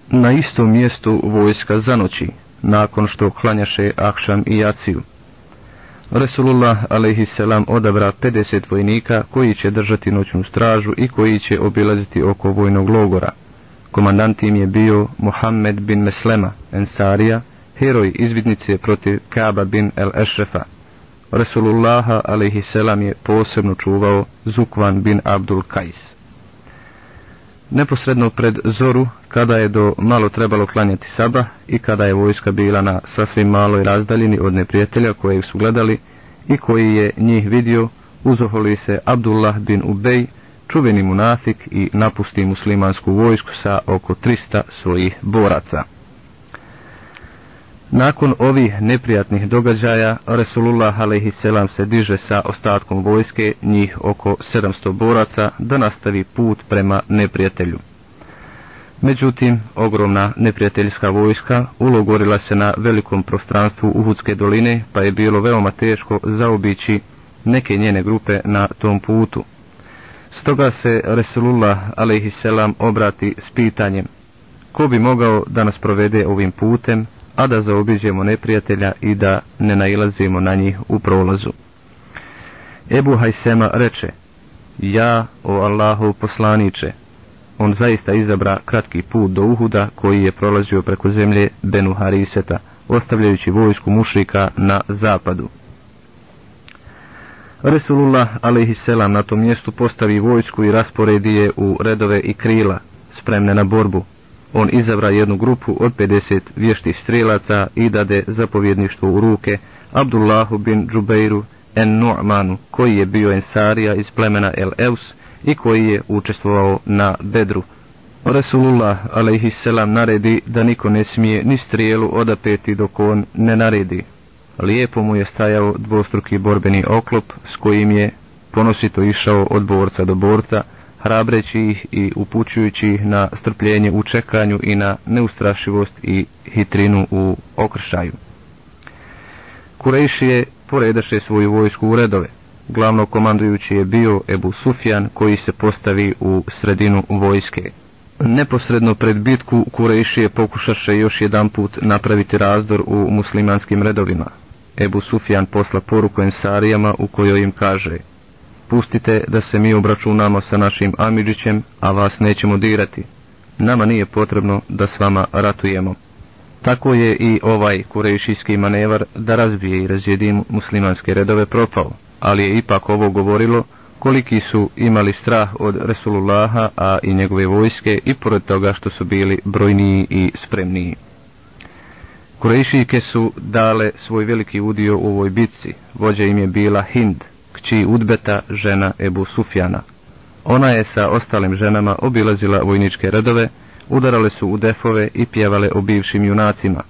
Na istom mjestu vojska zanoći, nakon što klanjaše Akšam i Jaciju. Resulullah a.s. odabra 50 vojnika koji će držati noćnu stražu i koji će obilaziti oko vojnog logora. Komandant im je bio Mohamed bin Meslema, Ensarija, heroj izvidnice protiv Kaba bin el Ešrefa. Resulullaha alaihisselam je posebno čuvao Zukvan bin Abdul Kajs. Neposredno pred zoru, kada je do malo trebalo klanjati saba i kada je vojska bila na sasvim maloj razdaljini od neprijatelja koje su gledali i koji je njih vidio, uzoholi se Abdullah bin Ubej, čuveni munafik i napusti muslimansku vojsku sa oko 300 svojih boraca. Nakon ovih neprijatnih događaja, Resulullah a.s. se diže sa ostatkom vojske, njih oko 700 boraca, da nastavi put prema neprijatelju. Međutim, ogromna neprijateljska vojska ulogorila se na velikom prostranstvu Uhudske doline, pa je bilo veoma teško zaobići neke njene grupe na tom putu. Stoga se Resulullah a.s. obrati s pitanjem, ko bi mogao da nas provede ovim putem, a da zaobiđemo neprijatelja i da ne nailazimo na njih u prolazu. Ebu Hajsema reče, ja, o Allahu poslaniće, on zaista izabra kratki put do Uhuda koji je prolazio preko zemlje Benu Hariseta, ostavljajući vojsku mušrika na zapadu. Resulullah a.s. na tom mjestu postavi vojsku i rasporedi je u redove i krila, spremne na borbu, on izabra jednu grupu od 50 vještih strelaca i dade zapovjedništvo u ruke Abdullahu bin Džubeiru en Nu'manu, koji je bio ensarija iz plemena El Eus i koji je učestvovao na Bedru. Resulullah a.s. naredi da niko ne smije ni strijelu odapeti dok on ne naredi. Lijepo mu je stajao dvostruki borbeni oklop s kojim je ponosito išao od borca do borca, hrabreći ih i upućujući ih na strpljenje u čekanju i na neustrašivost i hitrinu u okršaju. Kurejšije poredaše svoju vojsku u redove. Glavno komandujući je bio Ebu Sufjan koji se postavi u sredinu vojske. Neposredno pred bitku Kurejšije pokušaše još jedan put napraviti razdor u muslimanskim redovima. Ebu Sufjan posla poruku Ensarijama u kojoj im kaže Pustite da se mi obračunamo sa našim Amidžićem, a vas nećemo dirati. Nama nije potrebno da s vama ratujemo. Tako je i ovaj kurejšijski manevar da razbije i razjedi muslimanske redove propao, ali je ipak ovo govorilo koliki su imali strah od Resulullaha, a i njegove vojske i pored toga što su bili brojniji i spremniji. Kurejšijke su dale svoj veliki udio u ovoj bitci, vođa im je bila Hind, kći Udbeta, žena Ebu Sufjana. Ona je sa ostalim ženama obilazila vojničke redove, udarale su u defove i pjevale o bivšim junacima.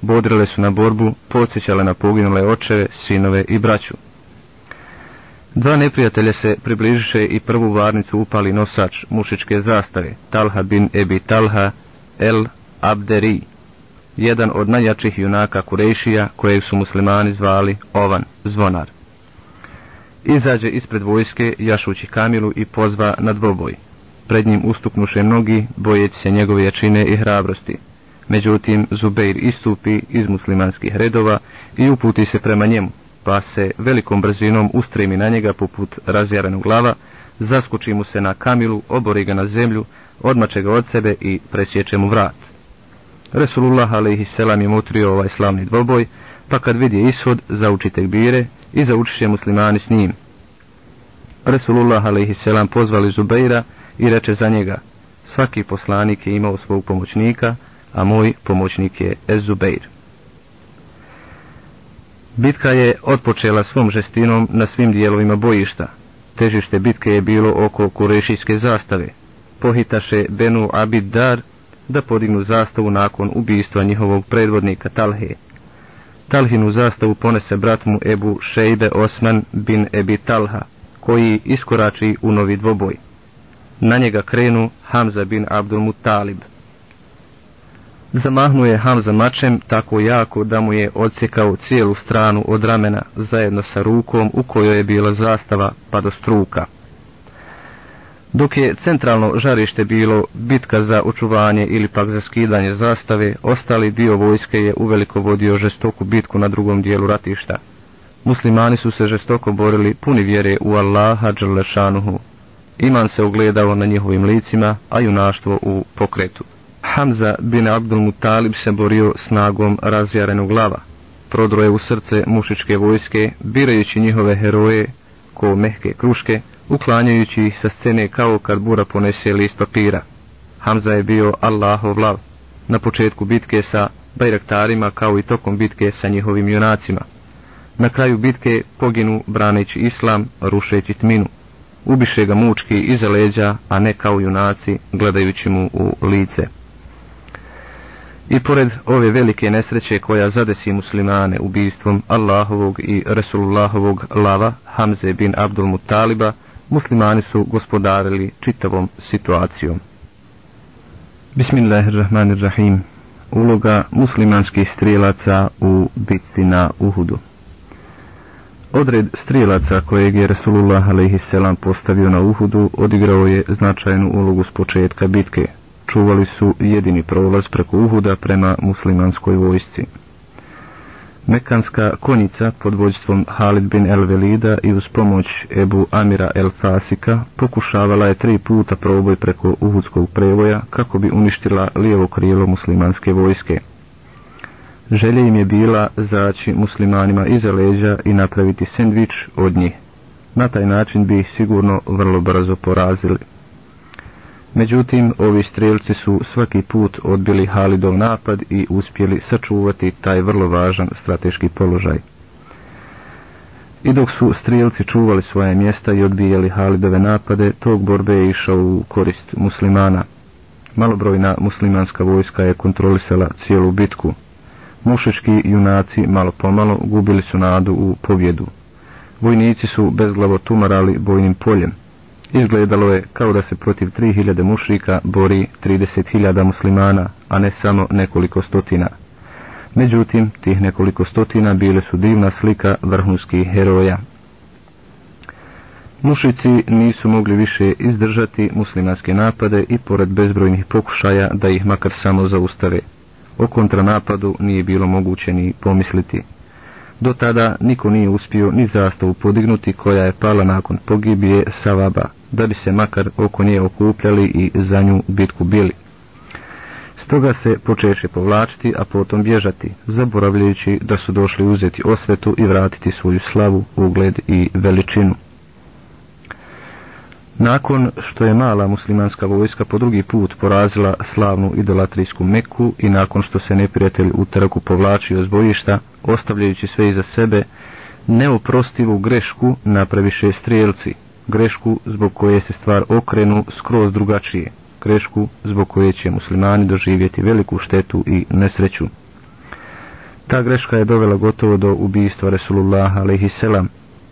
Bodrile su na borbu, podsjećale na poginule očeve, sinove i braću. Dva neprijatelja se približiše i prvu varnicu upali nosač mušičke zastave, Talha bin Ebi Talha el Abderi, jedan od najjačih junaka Kurejšija kojeg su muslimani zvali Ovan, zvonar. Izađe ispred vojske, jašući kamilu i pozva na dvoboj. Pred njim ustupnuše mnogi, bojeći se njegove jačine i hrabrosti. Međutim, Zubeir istupi iz muslimanskih redova i uputi se prema njemu, pa se velikom brzinom ustremi na njega poput razjarenog glava, zaskuči mu se na kamilu, obori ga na zemlju, odmače ga od sebe i presječe mu vrat. Resulullah a.s. je mutrio ovaj slavni dvoboj, pa kad vidi ishod, zauči tekbire i zaučiše muslimani s njim. Resulullah a.s. pozvali Zubeira i reče za njega, svaki poslanik je imao svog pomoćnika, a moj pomoćnik je Ezubeir. Bitka je otpočela svom žestinom na svim dijelovima bojišta. Težište bitke je bilo oko kurešijske zastave. Pohitaše Benu Abid Dar da podignu zastavu nakon ubijstva njihovog predvodnika Talhe. Talhinu zastavu ponese brat mu Ebu Šejbe Osman bin Ebi Talha, koji iskorači u novi dvoboj. Na njega krenu Hamza bin Abdul Mutalib. Zamahnuje Hamza mačem tako jako da mu je odsjekao cijelu stranu od ramena zajedno sa rukom u kojoj je bila zastava pa do struka. Dok je centralno žarište bilo bitka za očuvanje ili pak za skidanje zastave, ostali dio vojske je uveliko vodio žestoku bitku na drugom dijelu ratišta. Muslimani su se žestoko borili puni vjere u Allaha Đerlešanuhu. Iman se ugledao na njihovim licima, a junaštvo u pokretu. Hamza bin Abdul Mutalib se borio snagom razjarenog glava. Prodroje u srce mušičke vojske, birajući njihove heroje ko mehke kruške, uklanjajući ih sa scene kao kad bura ponese list papira. Hamza je bio Allahov lav na početku bitke sa bajraktarima kao i tokom bitke sa njihovim junacima. Na kraju bitke poginu braneći islam, rušeći tminu. Ubiše ga mučki iza leđa, a ne kao junaci gledajući mu u lice. I pored ove velike nesreće koja zadesi muslimane ubijstvom Allahovog i Resulullahovog lava Hamze bin Abdul Muttaliba, muslimani su gospodarili čitavom situacijom. Bismillahirrahmanirrahim. Uloga muslimanskih strijelaca u bitci na Uhudu. Odred strijelaca kojeg je Resulullah a.s. postavio na Uhudu odigrao je značajnu ulogu s početka bitke. Čuvali su jedini prolaz preko Uhuda prema muslimanskoj vojsci. Mekanska konjica pod vođstvom Halid bin el Velida i uz pomoć Ebu Amira el Fasika pokušavala je tri puta proboj preko Uhudskog prevoja kako bi uništila lijevo krilo muslimanske vojske. Želje im je bila zaći muslimanima iza leđa i napraviti sendvič od njih. Na taj način bi ih sigurno vrlo brzo porazili. Međutim, ovi strelci su svaki put odbili Halidov napad i uspjeli sačuvati taj vrlo važan strateški položaj. I dok su strijelci čuvali svoje mjesta i odbijali Halidove napade, tog borbe je išao u korist muslimana. Malobrojna muslimanska vojska je kontrolisala cijelu bitku. Mušiški junaci malo pomalo gubili su nadu u pobjedu. Vojnici su bezglavo tumarali bojnim poljem. Izgledalo je kao da se protiv 3000 mušrika bori 30.000 muslimana, a ne samo nekoliko stotina. Međutim, tih nekoliko stotina bile su divna slika vrhunskih heroja. Mušici nisu mogli više izdržati muslimanske napade i pored bezbrojnih pokušaja da ih makar samo zaustave. O kontranapadu nije bilo moguće ni pomisliti. Do tada niko nije uspio ni zastavu podignuti koja je pala nakon pogibije Savaba, da bi se makar oko nje okupljali i za nju bitku bili. Stoga se počeše povlačiti, a potom bježati, zaboravljajući da su došli uzeti osvetu i vratiti svoju slavu, ugled i veličinu. Nakon što je mala muslimanska vojska po drugi put porazila slavnu idolatrijsku Meku i nakon što se neprijatelj u trku povlačio s bojišta, ostavljajući sve iza sebe, neoprostivu grešku napraviše strijelci, grešku zbog koje se stvar okrenu skroz drugačije, grešku zbog koje će muslimani doživjeti veliku štetu i nesreću. Ta greška je dovela gotovo do ubijstva Resulullah a.s.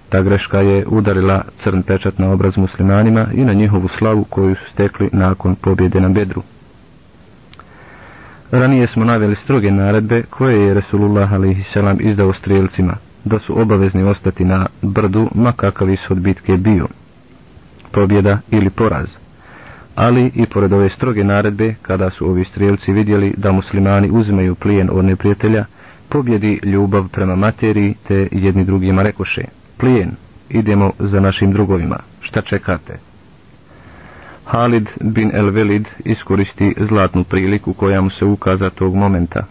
Ta greška je udarila crn pečat na obraz muslimanima i na njihovu slavu koju su stekli nakon pobjede na bedru. Ranije smo naveli stroge naredbe koje je Resulullah a.s. izdao strijelcima, da su obavezni ostati na brdu ma kakav ishod bitke bio, pobjeda ili poraz. Ali i pored ove stroge naredbe, kada su ovi strijelci vidjeli da muslimani uzimaju plijen od neprijatelja, pobjedi ljubav prema materiji te jedni drugima rekoše – plijen, idemo za našim drugovima, šta čekate? Halid bin El Velid iskoristi zlatnu priliku koja mu se ukaza tog momenta.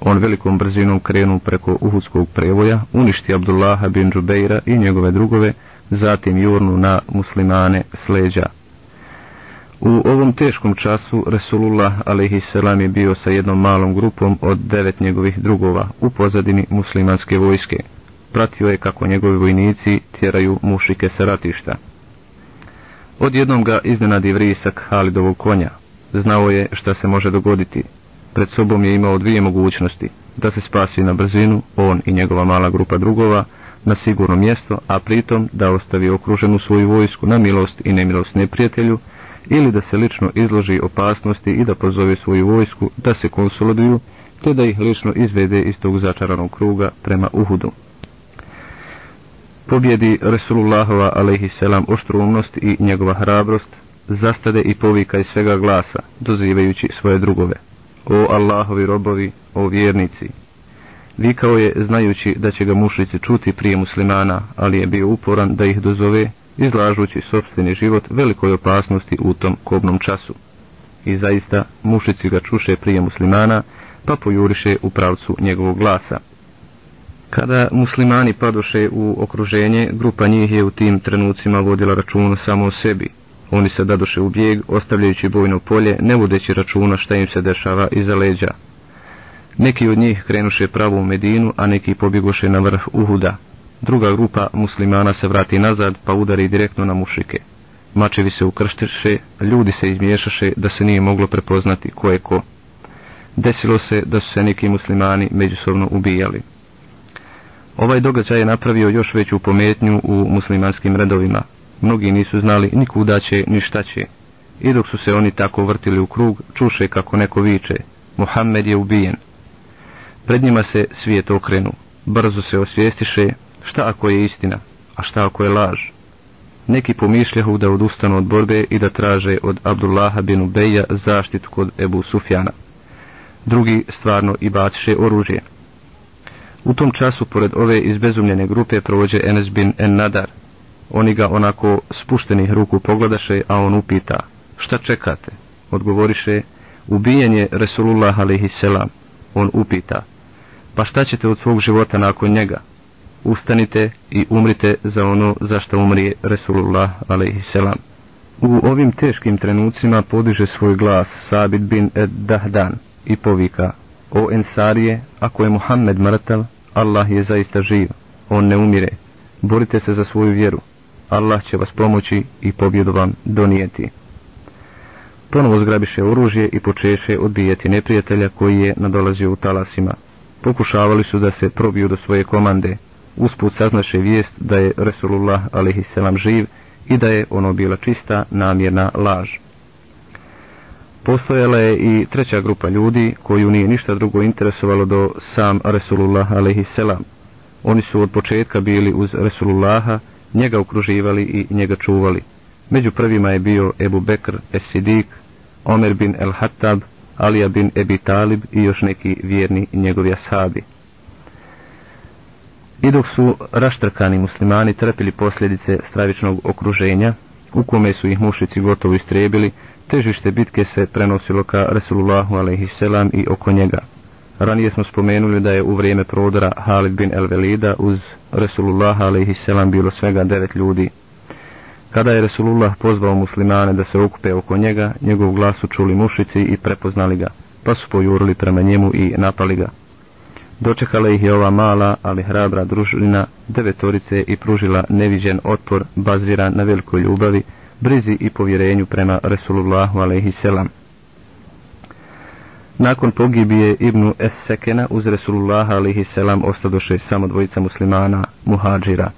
On velikom brzinom krenu preko Uhudskog prevoja, uništi Abdullaha bin Džubeira i njegove drugove, zatim jurnu na muslimane sleđa. U ovom teškom času Resulullah a.s. je bio sa jednom malom grupom od devet njegovih drugova u pozadini muslimanske vojske pratio je kako njegovi vojnici tjeraju mušike sa ratišta. Odjednom ga iznenadi vrisak Halidovog konja. Znao je šta se može dogoditi. Pred sobom je imao dvije mogućnosti. Da se spasi na brzinu, on i njegova mala grupa drugova, na sigurno mjesto, a pritom da ostavi okruženu svoju vojsku na milost i nemilost neprijatelju, ili da se lično izloži opasnosti i da pozove svoju vojsku da se konsoliduju, te da ih lično izvede iz tog začaranog kruga prema Uhudu pobjedi Resulullahova alaihisselam oštrumnost i njegova hrabrost, zastade i povika iz svega glasa, dozivajući svoje drugove. O Allahovi robovi, o vjernici! Vikao je znajući da će ga mušlici čuti prije muslimana, ali je bio uporan da ih dozove, izlažući sobstveni život velikoj opasnosti u tom kobnom času. I zaista mušlici ga čuše prije muslimana, pa pojuriše u pravcu njegovog glasa. Kada muslimani padoše u okruženje, grupa njih je u tim trenucima vodila račun samo o sebi. Oni se dadoše u bijeg, ostavljajući bojno polje, ne vodeći računa šta im se dešava iza leđa. Neki od njih krenuše pravo u Medinu, a neki pobjegoše na vrh Uhuda. Druga grupa muslimana se vrati nazad, pa udari direktno na mušike. Mačevi se ukrštiše, ljudi se izmiješaše da se nije moglo prepoznati ko je ko. Desilo se da su se neki muslimani međusobno ubijali. Ovaj događaj je napravio još veću pometnju u muslimanskim redovima. Mnogi nisu znali ni kuda će, ni šta će. I dok su se oni tako vrtili u krug, čuše kako neko viče. Muhammed je ubijen. Pred njima se svijet okrenu. Brzo se osvijestiše šta ako je istina, a šta ako je laž. Neki pomišljahu da odustanu od borbe i da traže od Abdullaha bin Ubeja zaštitu kod Ebu Sufjana. Drugi stvarno i baciše oružje. U tom času, pored ove izbezumljene grupe, provođe Enes bin En Nadar. Oni ga onako spuštenih ruku pogledaše, a on upita, šta čekate? Odgovoriše, ubijen je Resulullah alaihisselam. On upita, pa šta ćete od svog života nakon njega? Ustanite i umrite za ono za što umrije Resulullah alaihisselam. U ovim teškim trenucima podiže svoj glas Sabit bin Ed Dahdan i povika, o Ensarije, ako je Muhammed mrtav, Allah je zaista živ, on ne umire. Borite se za svoju vjeru. Allah će vas pomoći i pobjedu vam donijeti. Ponovo zgrabiše oružje i počeše odbijati neprijatelja koji je nadolazio u talasima. Pokušavali su da se probiju do svoje komande. Usput saznaše vijest da je Resulullah a.s. živ i da je ono bila čista namjerna laž. Postojala je i treća grupa ljudi koju nije ništa drugo interesovalo do sam Resulullah a.s. Oni su od početka bili uz Resulullaha, njega okruživali i njega čuvali. Među prvima je bio Ebu Bekr Esidik, Omer bin El Hattab, Alija bin Ebi Talib i još neki vjerni njegovi ashabi. I dok su raštrkani muslimani trpili posljedice stravičnog okruženja, u kome su ih mušici gotovo istrebili, težište bitke se prenosilo ka Resulullahu a.s. i oko njega. Ranije smo spomenuli da je u vrijeme prodora Halid bin El Velida uz Resulullah a.s. bilo svega devet ljudi. Kada je Resulullah pozvao muslimane da se okupe oko njega, njegov glas su čuli mušici i prepoznali ga, pa su pojurili prema njemu i napali ga. Dočekala ih je ova mala, ali hrabra družina devetorice i pružila neviđen otpor baziran na velikoj ljubavi, brizi i povjerenju prema Resulullahu a.s. Nakon pogibije Ibnu Es-Sekena uz Resulullaha a.s. ostadoše samo dvojica muslimana, muhađira.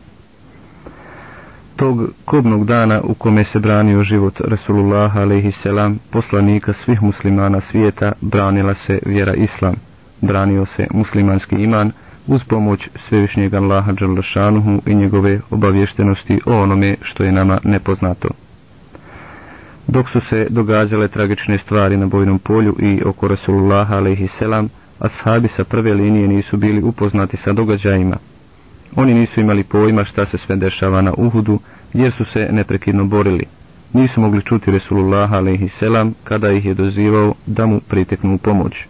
Tog kobnog dana u kome se branio život Rasulullah a.s. poslanika svih muslimana svijeta branila se vjera Islam. Branio se muslimanski iman uz pomoć svevišnjeg Allaha Đalšanuhu i njegove obavještenosti o onome što je nama nepoznato. Dok su se događale tragične stvari na bojnom polju i oko Rasulullah a.s. ashabi sa prve linije nisu bili upoznati sa događajima. Oni nisu imali pojma šta se sve dešava na Uhudu, jer su se neprekidno borili. Nisu mogli čuti Resulullah a.s. kada ih je dozivao da mu priteknu u pomoć.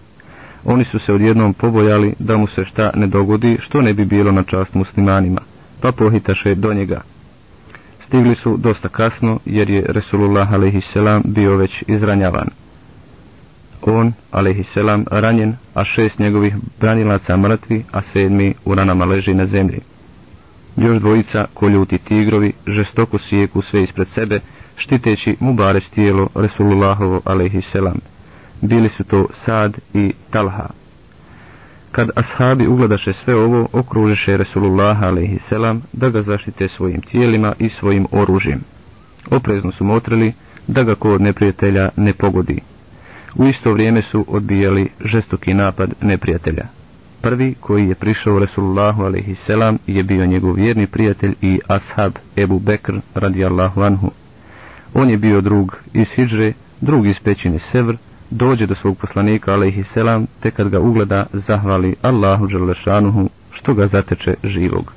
Oni su se odjednom pobojali da mu se šta ne dogodi što ne bi bilo na čast muslimanima, pa pohitaše do njega. Stigli su dosta kasno jer je Resulullah a.s. bio već izranjavan. On, alaihisselam, ranjen, a šest njegovih branilaca mrtvi, a sedmi u ranama leži na zemlji. Još dvojica, koljuti tigrovi, žestoko sijeku sve ispred sebe, štiteći mu tijelo Resulullahovo alaihisselam. Bili su to Sad i Talha. Kad ashabi ugledaše sve ovo, okružiše Resulullah alaihisselam, da ga zaštite svojim tijelima i svojim oružjem. Oprezno su motrili da ga kod neprijatelja ne pogodi. U isto vrijeme su odbijali žestoki napad neprijatelja. Prvi koji je prišao Resulullahu a.s. je bio njegov vjerni prijatelj i ashab Ebu Bekr radijallahu anhu. On je bio drug iz Hidžre, drug iz pećine Sevr, dođe do svog poslanika alaihi selam, te kad ga ugleda zahvali Allahu Đalešanuhu što ga zateče živog.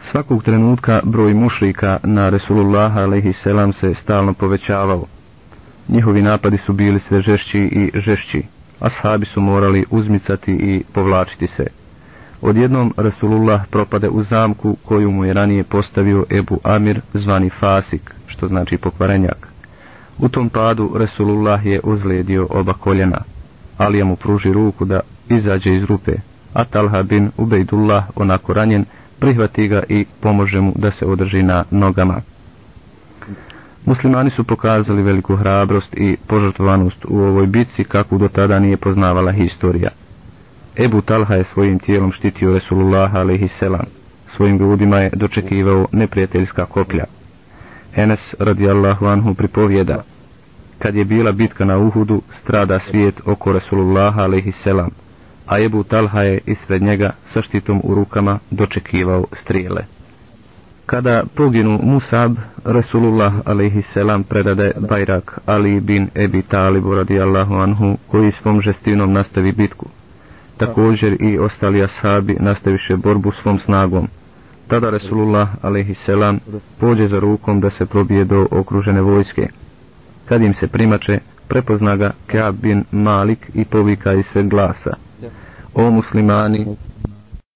Svakog trenutka broj mušrika na Resulullaha alaihi selam se stalno povećavao. Njihovi napadi su bili sve žešći i žešći. Ashabi su morali uzmicati i povlačiti se. Odjednom Rasulullah propade u zamku koju mu je ranije postavio Ebu Amir zvani Fasik, što znači pokvarenjak. U tom padu Rasulullah je uzledio oba koljena. Alija mu pruži ruku da izađe iz rupe, a Talha bin Ubejdullah onako ranjen prihvati ga i pomože mu da se održi na nogama. Muslimani su pokazali veliku hrabrost i požrtvovanost u ovoj bitci kakvu do tada nije poznavala historija. Ebu Talha je svojim tijelom štitio Resulullah a.s. Svojim grudima je dočekivao neprijateljska koplja. Enes radijallahu anhu pripovjeda kad je bila bitka na Uhudu strada svijet oko Resulullah a.s. a Ebu Talha je ispred njega sa štitom u rukama dočekivao strijele. Kada poginu Musab, Resulullah a.s. predade Bajrak Ali bin Ebi Talibu radijallahu anhu koji svom žestinom nastavi bitku. Također i ostali ashabi nastaviše borbu svom snagom, Tada Resulullah a.s. pođe za rukom da se probije do okružene vojske. Kad im se primače, prepozna ga Kaab bin Malik i povika iz sve glasa. O muslimani,